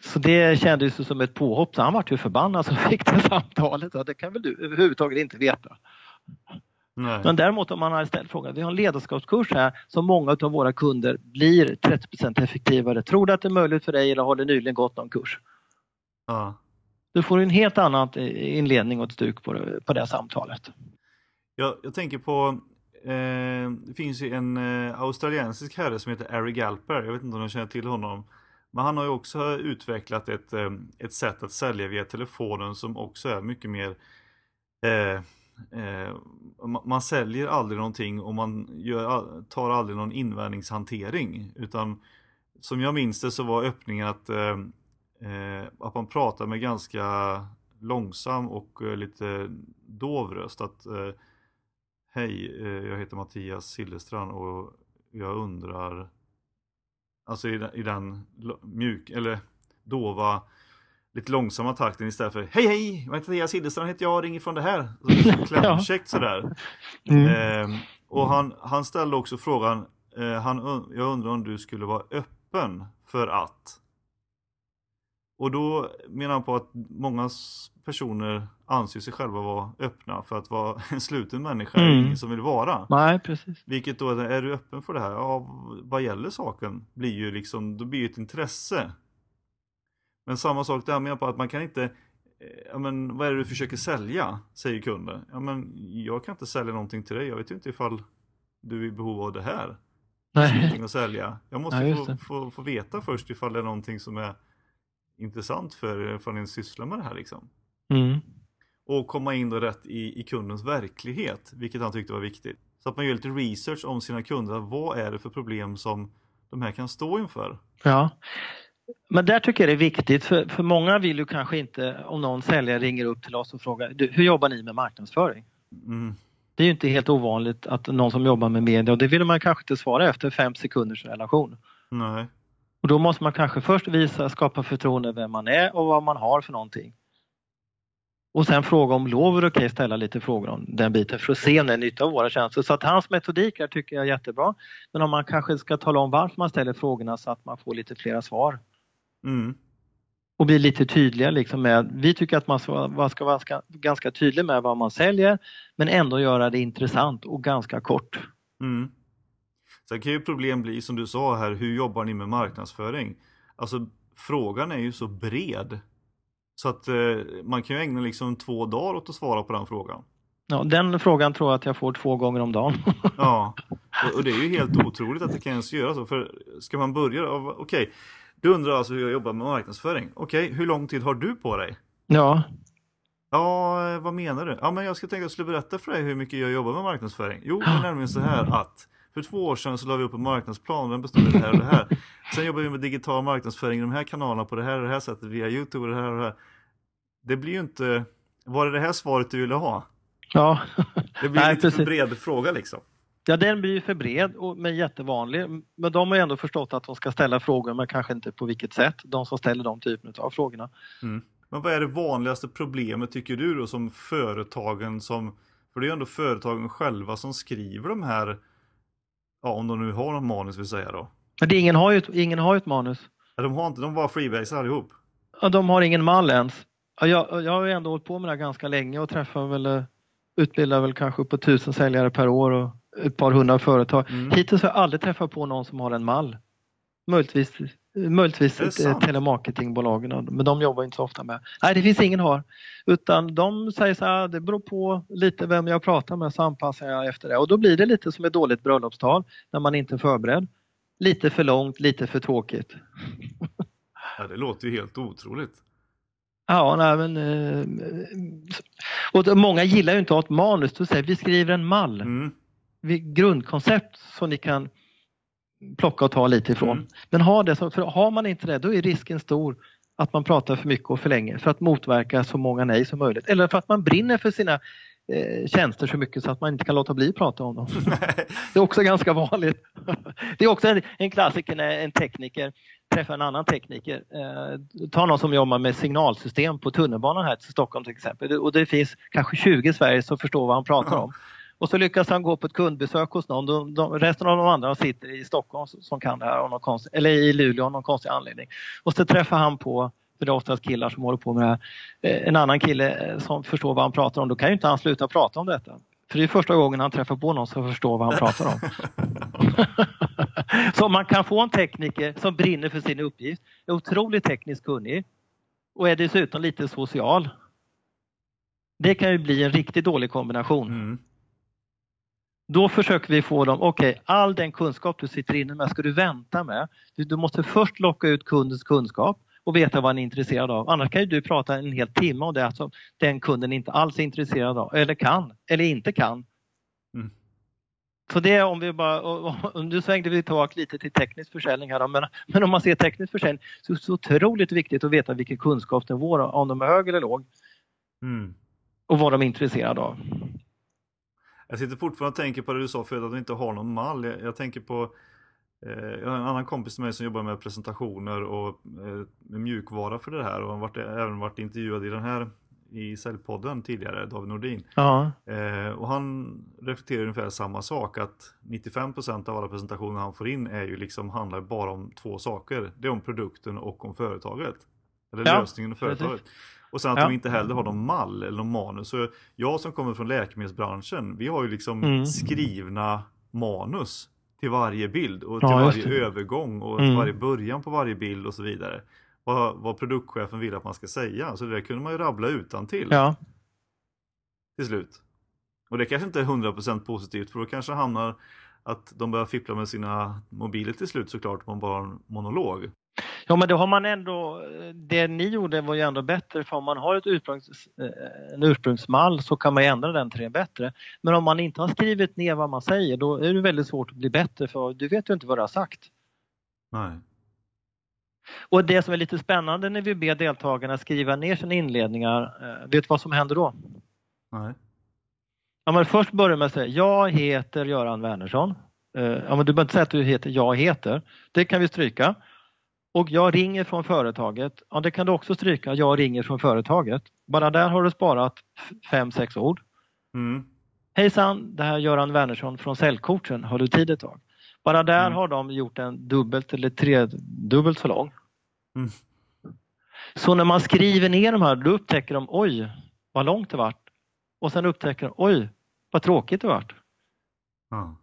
Så det kändes som ett påhopp så han var ju förbannad som fick det samtalet. Ja, det kan väl du överhuvudtaget inte veta. Nej. Men däremot om man har ställt frågan, vi har en ledarskapskurs här som många av våra kunder blir 30% effektivare. Tror du att det är möjligt för dig eller har det nyligen gått någon kurs? Ja. Du får en helt annan inledning och ett stuk på det, på det samtalet. Jag, jag tänker på, eh, det finns ju en eh, australiensisk herre som heter Ari Galper, jag vet inte om du känner till honom. Men han har ju också utvecklat ett, eh, ett sätt att sälja via telefonen som också är mycket mer eh, eh, man säljer aldrig någonting och man gör, tar aldrig någon invändningshantering utan som jag minns det så var öppningen att, eh, eh att man pratar med ganska långsam och eh, lite dov röst. Att, eh, Hej, jag heter Mattias Sillestrand och jag undrar Alltså i, i den mjuk, eller dova, lite långsamma takten istället för Hej hej! Mattias Hillestrand heter jag, ringer från det här. Klämkäckt sådär. Mm. Eh, och han, han ställde också frågan, eh, han, jag undrar om du skulle vara öppen för att och då menar han på att många personer anser sig själva vara öppna för att vara en sluten människa, mm. ingen som vill vara. Nej, precis. Vilket då, är du öppen för det här? Ja, vad gäller saken blir ju liksom, då blir ett intresse. Men samma sak där menar på att man kan inte, eh, ja men vad är det du försöker sälja? Säger kunden. Ja men jag kan inte sälja någonting till dig, jag vet ju inte ifall du är i behov av det här. Nej. Någonting att sälja. Jag måste ja, få, få, få veta först ifall det är någonting som är intressant för, för en sysslar med det här liksom. Mm. Och komma in då rätt i, i kundens verklighet, vilket han tyckte var viktigt. Så att man gör lite research om sina kunder, vad är det för problem som de här kan stå inför? Ja, men där tycker jag det är viktigt för, för många vill ju kanske inte om någon säljare ringer upp till oss och frågar hur jobbar ni med marknadsföring? Mm. Det är ju inte helt ovanligt att någon som jobbar med media och det vill man kanske inte svara efter fem sekunders relation. Nej. Och då måste man kanske först visa, skapa förtroende vem man är och vad man har för någonting. Och sen fråga om lov är okej, ställa lite frågor om den biten för att se om det är nytta av våra tjänster. Så att hans metodik här tycker jag är jättebra. Men om man kanske ska tala om varför man ställer frågorna så att man får lite flera svar. Mm. Och bli lite tydliga liksom med, vi tycker att man ska, ska vara ganska tydlig med vad man säljer men ändå göra det intressant och ganska kort. Mm. Sen kan ju problem bli som du sa här, hur jobbar ni med marknadsföring? Alltså frågan är ju så bred. Så att eh, man kan ju ägna liksom två dagar åt att svara på den frågan. Ja, den frågan tror jag att jag får två gånger om dagen. ja, och, det är ju helt otroligt att det kan ens göra så. För ska man börja, okej, okay, du undrar alltså hur jag jobbar med marknadsföring. Okej, okay, hur lång tid har du på dig? Ja. Ja, eh, vad menar du? Ja, men jag ska tänka att jag skulle berätta för dig hur mycket jag jobbar med marknadsföring. Jo, det är nämligen så här att för två år sedan så la vi upp en marknadsplan, den bestod av det här och det här. Sen jobbar vi med digital marknadsföring i de här kanalerna på det här och det här sättet via Youtube och det här och det här. Det blir ju inte, var det det här svaret du ville ha? Ja. Det blir Nej, lite för bred fråga liksom. Ja, den blir ju för bred men jättevanlig. Men de har ju ändå förstått att de ska ställa frågor men kanske inte på vilket sätt. De som ställer de typerna av frågorna. Mm. Men vad är det vanligaste problemet tycker du då som företagen som, för det är ju ändå företagen själva som skriver de här Ja, om de nu har någon manus vill säga då. Men det, ingen, har ju, ett- ingen har ju ett manus. Ja, de har inte, de bara freebasar allihop. Ja, de har ingen mall ens. Ja, Jag, jag har ju ändå hållit på med det här ganska länge och träffar väl, eh, utbildar väl kanske upp på tusen säljare per år och ett par hundra företag. Mm. Hittills har jag aldrig träffat på någon som har en mall. Möjligtvis, möjligtvis eh, telemarketingbolagen, men de jobbar inte så ofta med. Nej, det finns ingen har. Utan de säger så här, det beror på lite vem jag pratar med så anpassar jag efter det. Och då blir det lite som ett dåligt bröllopstal när man inte är förberedd. Lite för långt, lite för tråkigt. Ja, det låter ju helt otroligt. Ja, nej, men, eh, och många gillar ju inte att ha ett manus. Du säger vi skriver en mall, Mm. vi, grundkoncept som ni kan plocka och ta lite ifrån. Mm. Men ha det, för har man inte det då är risken stor att man pratar för mycket och för länge för att motverka så många nej som möjligt. Eller för att man brinner för sina eh, tjänster så mycket så att man inte kan låta bli att prata om dem. Det är också ganska vanligt. Det är också en, en klassiker när en tekniker träffar en annan tekniker. Eh, ta någon som jobbar med signalsystem på tunnelbanan här till Stockholm till exempel. Och det finns kanske 20 i Sverige som förstår vad han pratar om. Och så lyckas han gå på ett kundbesök hos någon. De, de, resten av de andra sitter i Stockholm som kan det här, av någon konst, eller i Luleå av någon konstig anledning. Och så träffar han på, för det är oftast killar som håller på med det här, eh, en annan kille eh, som förstår vad han pratar om. Då kan ju inte han sluta prata om detta. För det är första gången han träffar på någon som förstår vad han pratar om. Så om man kan få en tekniker som brinner för sin uppgift, är otroligt tekniskt kunnig och är dessutom lite social. Det kan ju bli en riktigt dålig kombination. Mm. Då försöker vi få dem, okej, all den kunskap du sitter inne med ska du vänta med. Du, du måste först locka ut kundens kunskap och veta vad han är intresserad av. Annars kan ju du prata en hel timme om det som den kunden inte alls är intresserad av, eller kan, eller inte kan. Mm. Så det om vi bara, och, och, och nu svängde vi tillbaka lite till teknisk försäljning här men, men om man ser teknisk försäljning så är det så otroligt viktigt att veta vilken kunskapsnivå, om de är hög eller låg Mm. och vad de är intresserade av. Jag sitter fortfarande och tänker på det du sa förut att du inte har någon mall. Jag, jag tänker på eh, jag har en annan kompis till mig som jobbar med presentationer och eh, med mjukvara för det här och har varit, även varit intervjuad i den här i Säljpodden tidigare, David Nordin. Ja, Eh, och han reflekterar ungefär samma sak att 95% av alla presentationer han får in är ju liksom handlar bara om två saker. Det är om produkten och om företaget. Eller Ja, lösningen och företaget. precis. Och sen att Ja. de inte heller har någon mall eller någon manus. Så jag som kommer från läkemedelsbranschen, vi har ju liksom Mm. skrivna manus till varje bild och Ja, till just varje övergång och Mm. till varje början på varje bild och så vidare. Vad, vad produktchefen vill att man ska säga. Så det där kunde man ju rabbla utan till ja. till slut. Och det kanske inte är 100% positivt för då kanske hamnar att de börjar fippla med sina mobiler till slut såklart om man bara har en monolog. Ja men då har man ändå, det ni gjorde var ju ändå bättre för om man har ett ursprungs, eh, en ursprungsmall så kan man ändra den till det bättre. Men om man inte har skrivit ner vad man säger då är det väldigt svårt att bli bättre för du vet ju inte vad du har sagt. Nej. Och det som är lite spännande när vi ber deltagarna skriva ner sina inledningar, eh, vet du vad som händer då? Nej. Ja, men först börjar med att säga jag heter Göran Wernersson. Eh, Ja, men du behöver inte säga att du heter jag heter. Det kan vi stryka. Och jag ringer från företaget. Ja, det kan du också stryka. Jag ringer från företaget. Bara där har du sparat fem, sex ord. Mm. Hejsan, det här är Göran Wernersson från Säljcoachen. Har du tid ett tag? Bara där Mm. har de gjort en dubbelt eller tredubbelt så lång. Mm. Så när man skriver ner de här då upptäcker de oj vad långt det vart. Och sen upptäcker de oj vad tråkigt det vart. Ja.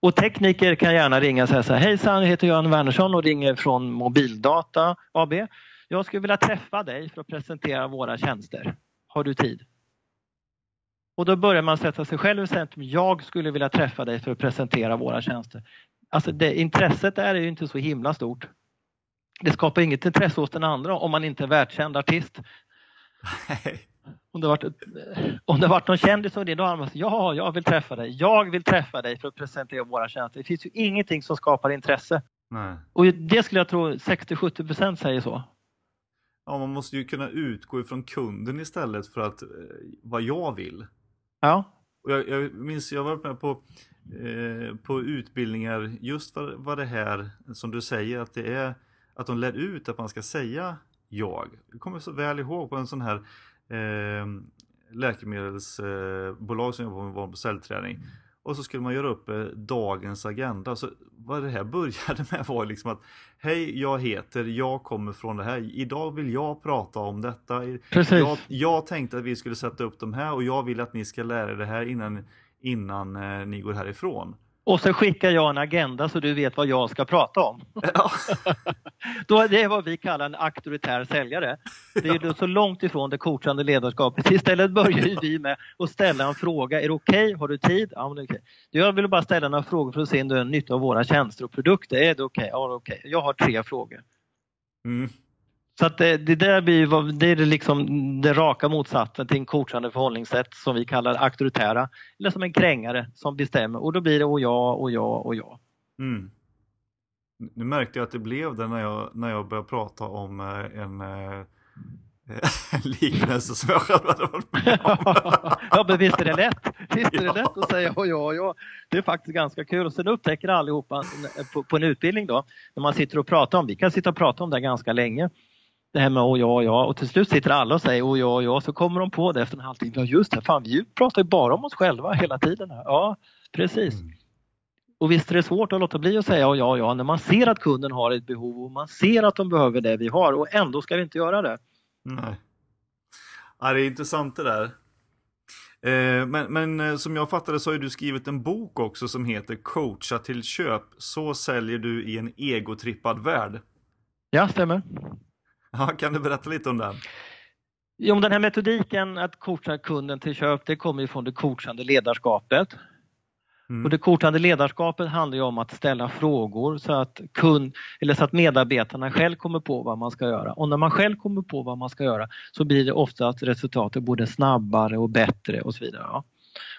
Och tekniker kan gärna ringa och säga så här, hejsan jag heter Göran Wernersson och ringer från Mobildata AB. Jag skulle vilja träffa dig för att presentera våra tjänster. Har du tid? Och då börjar man sätta sig själv i centrum. Jag skulle vilja träffa dig för att presentera våra tjänster. Alltså det, intresset där är ju inte så himla stort. Det skapar inget intresse hos den andra om man inte är världskänd artist. Om det varit, ett, om det varit någon kändis som det, då har man sagt ja, jag vill träffa dig. Jag vill träffa dig för att presentera våra tjänster. Det finns ju ingenting som skapar intresse. Nej. Och det skulle jag tro 60-70 procent säger så. Ja, man måste ju kunna utgå ifrån kunden istället för att eh, vad jag vill. Ja, Och jag, jag minns, jag var med på, eh, på utbildningar just för vad det här som du säger att det är att de lär ut att man ska säga jag. Jag kommer så väl ihåg på en sån här eh, läkemedelsbolag som jobbar med på säljträning. och så skulle man göra upp eh, dagens agenda. Så vad det här började med var liksom att Hej, jag heter, jag kommer från det här. Idag vill jag prata om detta. Precis. Jag, jag tänkte att vi skulle sätta upp de här och jag vill att ni ska lära er det här innan, innan eh, ni går härifrån. Och så skickar jag en agenda så du vet vad jag ska prata om. Ja. Då, det är vad vi kallar en auktoritär säljare. Det är då så långt ifrån det coachande ledarskapet. Istället börjar vi med att ställa en fråga. Är det okej? Okay? Har du tid? Ja, men okay. Jag vill bara ställa några frågor för att se om du har nytta av våra tjänster och produkter. Är det okej? Okay? Ja, okej. Jag har tre frågor. Mm. Så att det, det där blir det är liksom det raka motsatsen till en coachande förhållningssätt som vi kallar auktoritära eller som en krängare som bestämmer och då blir det och jag och jag och jag. Mm. Nu märkte jag att det blev det när jag, när jag började prata om eh, en, eh, liknelse som jag själv hade varit med om. ja, men visst är det lätt? Visst är det ja. lätt att säga och ja, ja. Det är faktiskt ganska kul. Och sen upptäcker allihopa på, på en utbildning då, när man sitter och pratar om, vi kan sitta och prata om det ganska länge, det här med och ja, ja och till slut sitter alla och säger och ja, ja så kommer de på det efter en halvtimme. Ja just det, fan vi pratar ju bara om oss själva hela tiden. Här. Ja, precis. Mm. Och visst är det svårt att låta bli att säga och ja, ja när man ser att kunden har ett behov och man ser att de behöver det vi har och ändå ska vi inte göra det. Nej. Ja, det är intressant det där. Eh, men, men eh, som jag fattade så har du skrivit en bok också som heter Coacha till köp. Så säljer du i en egotrippad värld. Ja, stämmer. Ja, kan du berätta lite om den? Jo, den här metodiken att coacha kunden till köp, det kommer ju från det coachande ledarskapet. Mm. Och det coachande ledarskapet handlar om att ställa frågor så att, kund, eller så att medarbetarna själv kommer på vad man ska göra. Och när man själv kommer på vad man ska göra så blir det ofta att resultatet både snabbare och bättre och så vidare.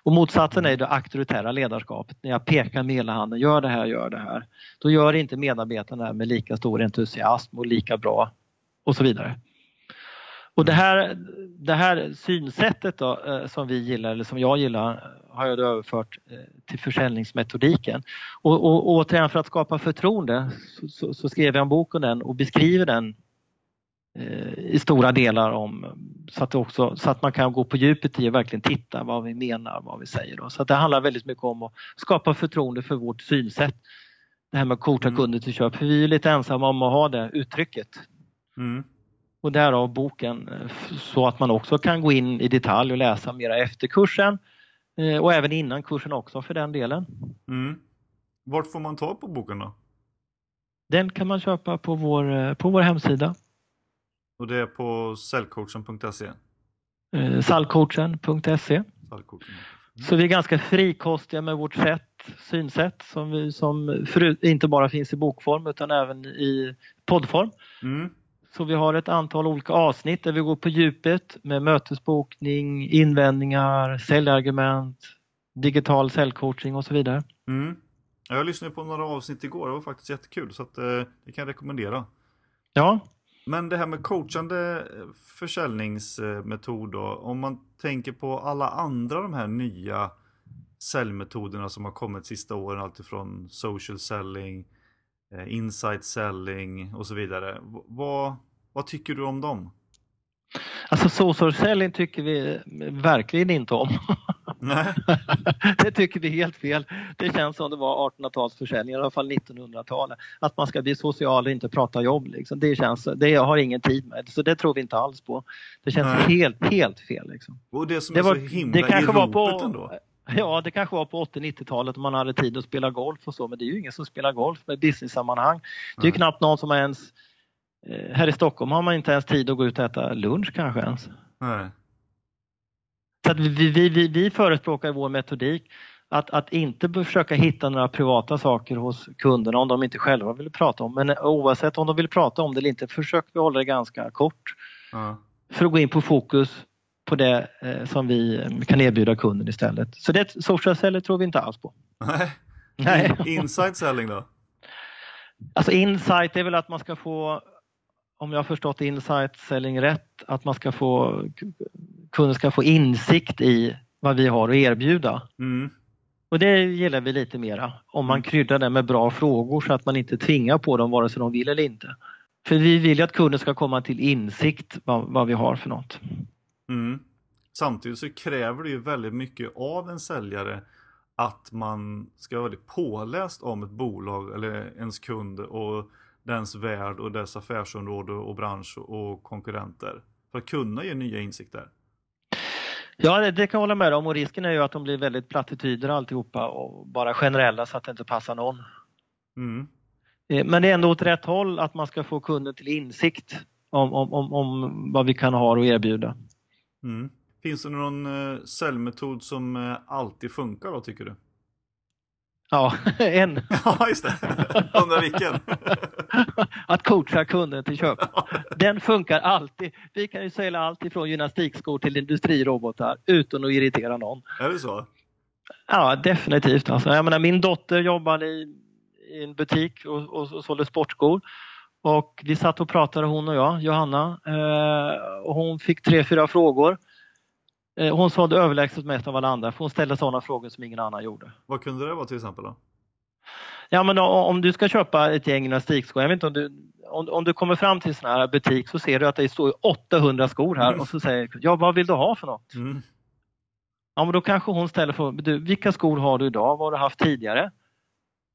Och motsatsen är det auktoritära ledarskapet. När jag pekar med hela handen, gör det här, gör det här. Då gör inte medarbetarna det med lika stor entusiasm och lika bra och så vidare. Och det här, det här synsättet då, eh, som vi gillar, eller som jag gillar, har jag överfört eh, till försäljningsmetodiken. Och, och, återigen för att skapa förtroende så, så, skrev jag en bok om den och beskriver den eh, i stora delar om så att, också, så att man kan gå på djupet i och verkligen titta vad vi menar, vad vi säger. Då. Så det handlar väldigt mycket om att skapa förtroende för vårt synsätt. Det här med coacha mm. kunder till köp, för vi är lite ensamma om att ha det uttrycket. Mm. Och därav boken eh, så att man också kan gå in i detalj och läsa mera efter kursen eh, och även innan kursen också för den delen. Mm. Vart får man ta på boken då? Den kan man köpa på vår, eh, på vår hemsida. Och det är på cellcoachen.se? Sallcoachen.se mm. Så vi är ganska frikostiga med vårt sätt, synsätt som, vi, som förut, inte bara finns i bokform utan även i poddform. Mm. Så vi har ett antal olika avsnitt där vi går på djupet med mötesbokning, invändningar, säljargument, digital säljcoaching och så vidare. Mm. Jag lyssnade på några avsnitt igår, det var faktiskt jättekul så att, eh, det kan jag rekommendera. Ja. Men det här med coachande försäljningsmetod då, om man tänker på alla andra de här nya säljmetoderna som har kommit sista åren, alltifrån social selling, eh, insight selling och så vidare. Vad, vad tycker du om dem? Alltså selling tycker vi verkligen inte om. Nej. det tycker vi är helt fel. Det känns som det var 1800-talsförsäljning, i alla fall 1900-talet. Att man ska bli social och inte prata jobb. Liksom. Det, känns, det jag har ingen tid med, så det tror vi inte alls på. Det känns Nej. helt, helt fel. Liksom. Och det som det är var, så himla det kanske i var på, ändå. Ja, det kanske var på 80-90-talet om man hade tid att spela golf och så, men det är ju ingen som spelar golf med business-sammanhang. Det är knappt någon som ens här i Stockholm har man inte ens tid att gå ut och äta lunch kanske ens. Nej. Så att vi, vi, vi, vi förespråkar i vår metodik att, att inte försöka hitta några privata saker hos kunderna om de inte själva vill prata om. Men oavsett om de vill prata om det eller inte, försöker vi hålla det ganska kort. Ja. För att gå in på fokus på det eh, som vi kan erbjuda kunden istället. Så det social selling tror vi inte alls på. Nej. Nej. Insight selling då? Alltså insight är väl att man ska få, om jag har förstått insight selling rätt, att man ska få, kunden ska få insikt i vad vi har att erbjuda. Mm. Och det gillar vi lite mera, om man mm. kryddar det med bra frågor så att man inte tvingar på dem vare sig de vill eller inte. För vi vill ju att kunden ska komma till insikt vad, vad vi har för något. Mm. Samtidigt så kräver det ju väldigt mycket av en säljare att man ska vara väldigt påläst om ett bolag eller ens kund och dens värld och dess affärsområde och bransch och konkurrenter. För att kunna ge nya insikter. Ja, det, kan jag hålla med om och risken är ju att de blir väldigt plattityder alltihopa och bara generella så att det inte passar någon. Mm. Eh, men det är ändå åt rätt håll att man ska få kunden till insikt om, om, om, om vad vi kan ha att erbjuda. Mm. Finns det någon eh, säljmetod som eh, alltid funkar då tycker du? Ja, en. Ja, just det. Undrar vilken? att coacha kunden till köp. Den funkar alltid. Vi kan ju sälja allt ifrån gymnastikskor till industrirobotar utan att irritera någon. Är det så? Ja, definitivt. Alltså, jag menar, min dotter jobbade i, i en butik och, och, och sålde sportskor. Och vi satt och pratade hon och jag, Johanna, eh, och hon fick tre, fyra frågor. Eh, hon sålde överlägset mest av alla andra för hon ställde sådana frågor som ingen annan gjorde. Vad kunde det vara till exempel då? Ja men om du ska köpa ett gäng gymnastikskor, jag vet inte om du, om, om du kommer fram till en sån här butik så ser du att det står 800 skor här mm. och så säger ja vad vill du ha för något? Mm. Ja men då kanske hon ställer frågan, du, vilka skor har du idag? Vad har du haft tidigare?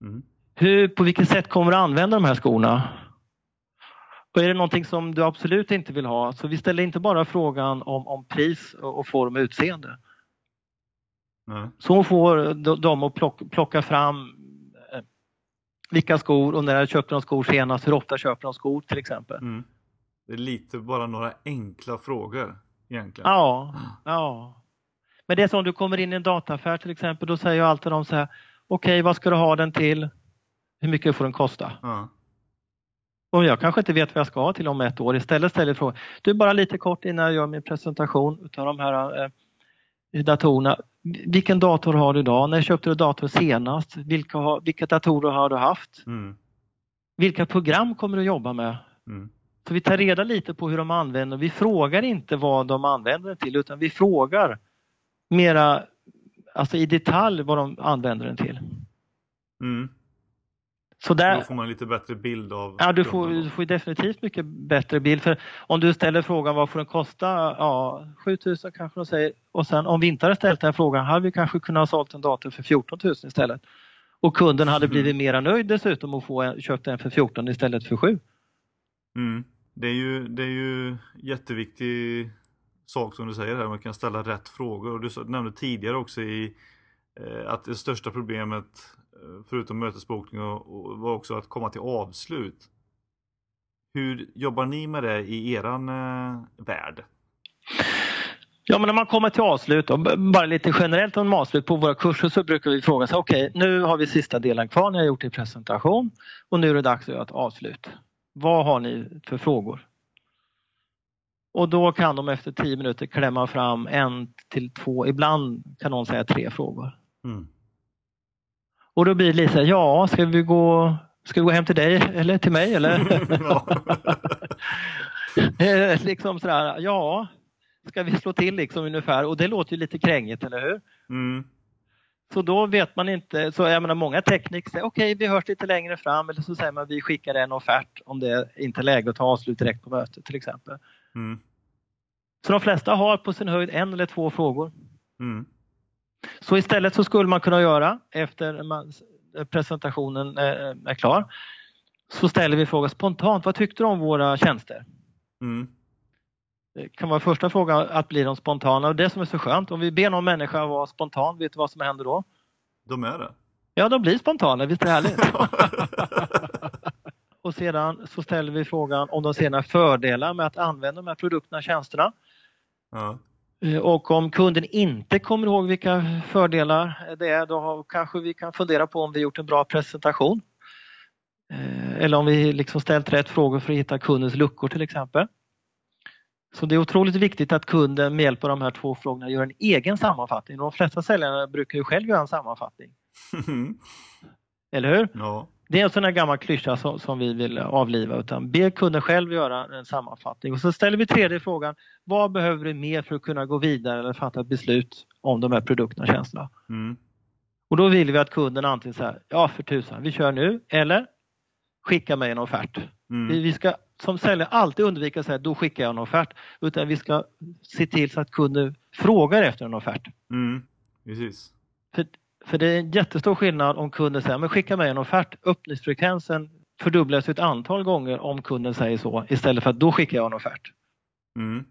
Mm. Hur, på vilket sätt kommer du använda de här skorna? Och är det någonting som du absolut inte vill ha, så vi ställer inte bara frågan om, om pris och form och utseende. Mm. Så får dem att plocka, plocka fram eh, vilka skor och när köpte de skor senast, hur ofta köper de skor till exempel. Mm. Det är lite bara några enkla frågor egentligen. Ja, ja. Men det är som om du kommer in i en dataaffär till exempel, då säger jag alltid de så här, okej okay, vad ska du ha den till? Hur mycket får den kosta? Mm. Och jag kanske inte vet vad jag ska till om ett år. Istället ställer jag frågan, du bara lite kort innan jag gör min presentation av de här eh, datorerna. Vilken dator har du idag? När köpte du dator senast? Vilka, har, vilka datorer har du haft? Mm. Vilka program kommer du jobba med? Mm. Så vi tar reda lite på hur de använder. Vi frågar inte vad de använder den till utan vi frågar mera alltså i detalj vad de använder den till. Mm. Så där, Då får man lite bättre bild av... Ja, du får, du får definitivt mycket bättre bild. För om du ställer frågan vad får den kosta? Ja, 7000 kanske de säger. Och sen om vi inte hade ställt den frågan hade vi kanske kunnat ha sålt en dator för 14 000 istället. Och kunden hade mm. blivit mera nöjd dessutom och få en, köpt den för 14 istället för 7. Mm. Det, är ju, det är ju jätteviktig sak som du säger här, man kan ställa rätt frågor. Och du nämnde tidigare också i eh, att det största problemet förutom mötesbokning och, och var också att komma till avslut. Hur jobbar ni med det i eran eh, värld? Ja, men när man kommer till avslut, och bara lite generellt om avslut på våra kurser så brukar vi fråga sig, okej okay, nu har vi sista delen kvar, ni har gjort er presentation och nu är det dags att göra ett avslut. Vad har ni för frågor? Och då kan de efter tio minuter klämma fram en till två, ibland kan någon säga tre frågor. Mm. Och då blir det lite så här, ja, ska vi gå, ska vi gå hem till dig eller till mig eller? Liksom sådär, ja, ska vi slå till liksom ungefär och det låter ju lite krängigt, eller hur? Mm. Så då vet man inte, så jag menar många tekniker säger okej okay, vi hörs lite längre fram eller så säger man vi skickar en offert om det inte är läge att ta avslut direkt på mötet till exempel. Mm. Så de flesta har på sin höjd en eller två frågor. Mm. Så istället så skulle man kunna göra efter presentationen eh, är klar så ställer vi frågan spontant, vad tyckte du om våra tjänster? Mm. Det kan vara första frågan att bli de spontana och det som är så skönt, om vi ber någon människa vara spontan, vet du vad som händer då? De är det? Ja, de blir spontana, visst är det härligt? och sedan så ställer vi frågan om de ser några fördelar med att använda de här produkterna och tjänsterna. Ja. Eh, och om kunden inte kommer ihåg vilka fördelar det är då kanske vi kan fundera på om vi gjort en bra presentation. Eh, eller om vi liksom ställt rätt frågor för att hitta kundens luckor till exempel. Så det är otroligt viktigt att kunden med hjälp av de här två frågorna gör en egen sammanfattning. De flesta säljarna brukar ju själv göra en sammanfattning. Eller hur? Ja. Det är en sån här gammal klyscha som, som, vi vill avliva utan be kunden själv göra en sammanfattning. Och så ställer vi tredje frågan, vad behöver du mer för att kunna gå vidare eller fatta ett beslut om de här produkterna och tjänsterna? Mm. Och då vill vi att kunden antingen säger, ja för tusan, vi kör nu eller skicka mig en offert. Mm. Vi, vi, ska som säljare alltid undvika att säga, då skickar jag en offert. Utan vi ska se till så att kunden frågar efter en offert. Mm. Precis. För För det är en jättestor skillnad om kunden säger men skicka mig en offert. Öppningsfrekvensen fördubblas ett antal gånger om kunden säger så istället för att då skickar jag en offert. Mm.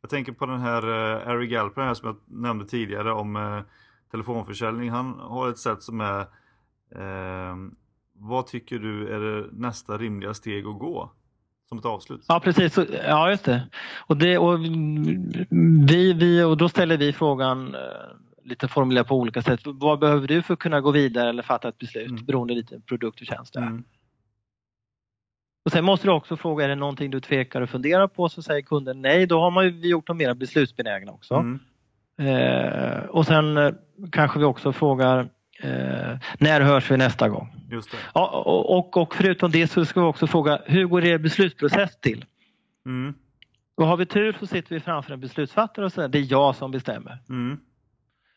Jag tänker på den här uh, Ari Galper här som jag nämnde tidigare om uh, telefonförsäljning. Han har ett sätt som är uh, Vad tycker du är det nästa rimliga steg att gå? Som ett avslut. Ja precis, ja just det. Och, det, och vi, vi, och då ställer vi frågan lite formulerat på olika sätt. Vad behöver du för att kunna gå vidare eller fatta ett beslut mm. beroende lite på produkt och tjänst. Mm. Och sen måste du också fråga, är det någonting du tvekar och funderar på? Så säger kunden nej, då har man ju gjort dem mer beslutsbenägna också. Mm. Eh, och sen eh, kanske vi också frågar eh, när hörs vi nästa gång? Ja, och, och, och, förutom det så ska vi också fråga hur går er beslutsprocess till? Mm. Och har vi tur så sitter vi framför en beslutsfattare och säger det är jag som bestämmer. Mm.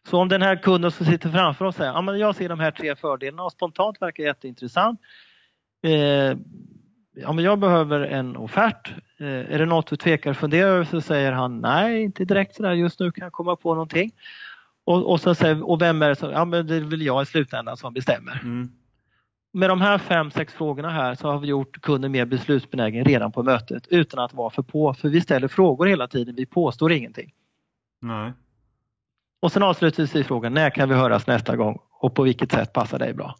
Så om den här kunden som sitter framför oss säger ja, jag ser de här tre fördelarna och spontant verkar jätteintressant. Eh, ja, men jag behöver en offert. Eh, är det något du tvekar och funderar över så säger han nej, inte direkt sådär. Just nu kan jag komma på någonting. Och, och så säger och vem är det som, ja men det är väl jag i slutändan som bestämmer. Mm. Med de här fem, sex frågorna här så har vi gjort kunden mer beslutsbenägen redan på mötet utan att vara för på. För vi ställer frågor hela tiden, vi påstår ingenting. Nej. Och sen avslutningsvis frågan, när kan vi höras nästa gång och på vilket sätt passar dig bra?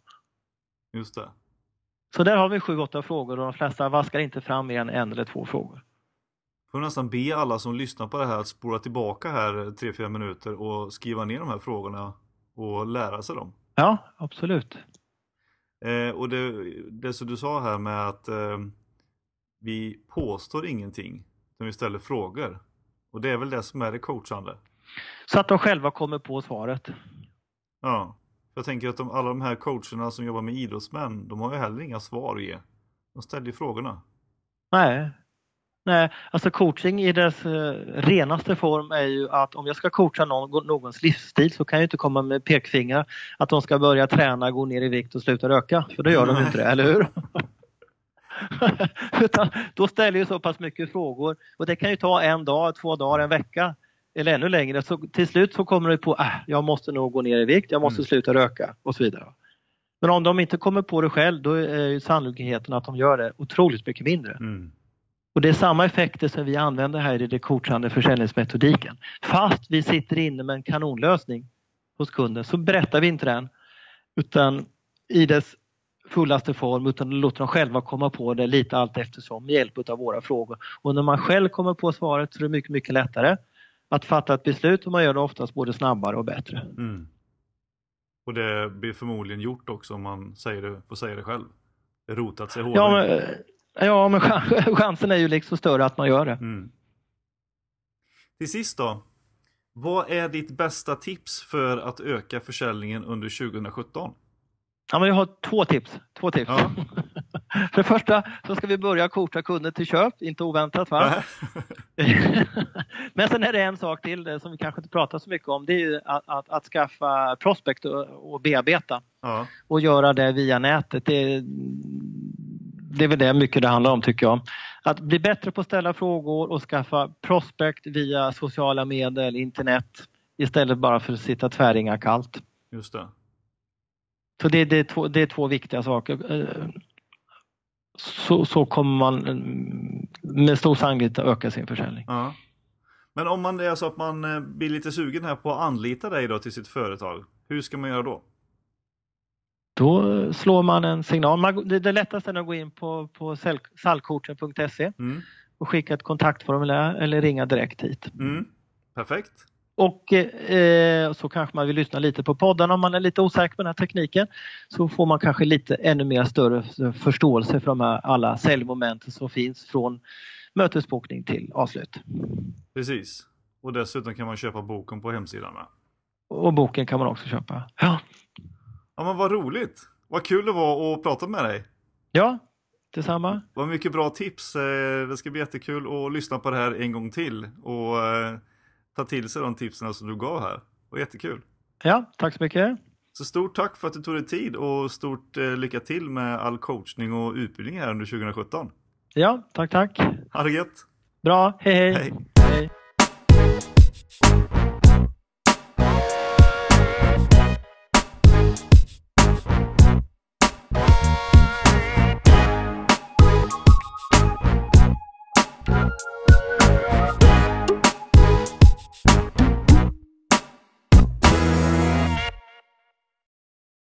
Just det. Så där har vi sju, åtta frågor och de flesta vaskar inte fram mer än en eller två frågor. Får nästan be alla som lyssnar på det här att spola tillbaka här tre fyra minuter och skriva ner de här frågorna och lära sig dem. Ja, absolut. Eh, och det, det som du sa här med att eh, vi påstår ingenting, utan vi ställer frågor. Och det är väl det som är det coachande. Så att de själva kommer på svaret. Ja. Jag tänker att de, alla de här coacherna som jobbar med idrottsmän, de har ju heller inga svar att ge. De ställer ju frågorna. Nej. Nej, alltså coaching i dess eh, renaste form är ju att om jag ska coacha någon, någons livsstil så kan jag inte komma med pekfingrar att de ska börja träna, gå ner i vikt och sluta röka. För då gör Nej. de inte det, eller hur? Utan då ställer ju så pass mycket frågor och det kan ju ta en dag, två dagar, en vecka eller ännu längre, så till slut så kommer du på att äh, jag måste nog gå ner i vikt, jag måste mm. sluta röka och så vidare. Men om de inte kommer på det själv då är sannolikheten att de gör det otroligt mycket mindre. Mm. Och det är samma effekter som vi använder här i det coachande försäljningsmetodiken. Fast vi sitter inne med en kanonlösning hos kunden så berättar vi inte den utan i dess fullaste form utan låter dem själva komma på det lite allt eftersom med hjälp av våra frågor. Och när man själv kommer på svaret så är det mycket, mycket lättare att fatta ett beslut och man gör det oftast både snabbare och bättre. Mm. Och det blir förmodligen gjort också om man säger det, får säga det själv. Det rotat sig hårdare. Ja, men, ja, men chansen är ju liksom större att man gör det. Mm. Till sist då. Vad är ditt bästa tips för att öka försäljningen under 2017? Ja, men jag har två tips. Två tips. Ja. För det första så ska vi börja coacha kunder till köp, inte oväntat va? Men sen är det en sak till som vi kanske inte pratar så mycket om. Det är att, att, att skaffa prospect och, och bearbeta ja. och göra det via nätet. Det, det är väl det mycket det handlar om tycker jag. Att bli bättre på att ställa frågor och skaffa prospect via sociala medel, internet istället bara för att sitta tväringa kallt. Just det. Så det, det, är två, det är två viktiga saker så, så kommer man mm, med stor sannolikhet öka sin försäljning. Ja. Men om man är så att man eh, blir lite sugen här på att anlita dig då till sitt företag, hur ska man göra då? Då slår man en signal. det, det lättaste är att gå in på, på sallcoachen.se mm. och skicka ett kontaktformulär eller ringa direkt hit. Mm. Perfekt. Och eh, så kanske man vill lyssna lite på podden om man är lite osäker på den här tekniken. Så får man kanske lite ännu mer större förståelse för de här alla säljmomenten som finns från mötesbokning till avslut. Precis. Och dessutom kan man köpa boken på hemsidan med. Och boken kan man också köpa. Ja. Ja men vad roligt. Vad kul det var att prata med dig. Ja, detsamma. Vad mycket bra tips. Eh, det ska bli jättekul att lyssna på det här en gång till. Och eh, ta till sig de tipsen som du gav här. Det var jättekul. Ja, tack så mycket. Så stort tack för att du tog dig tid och stort eh, lycka till med all coachning och utbildning här under 2017. Ja, tack tack. Ha det gött. Bra, hej. hej. hej. hej.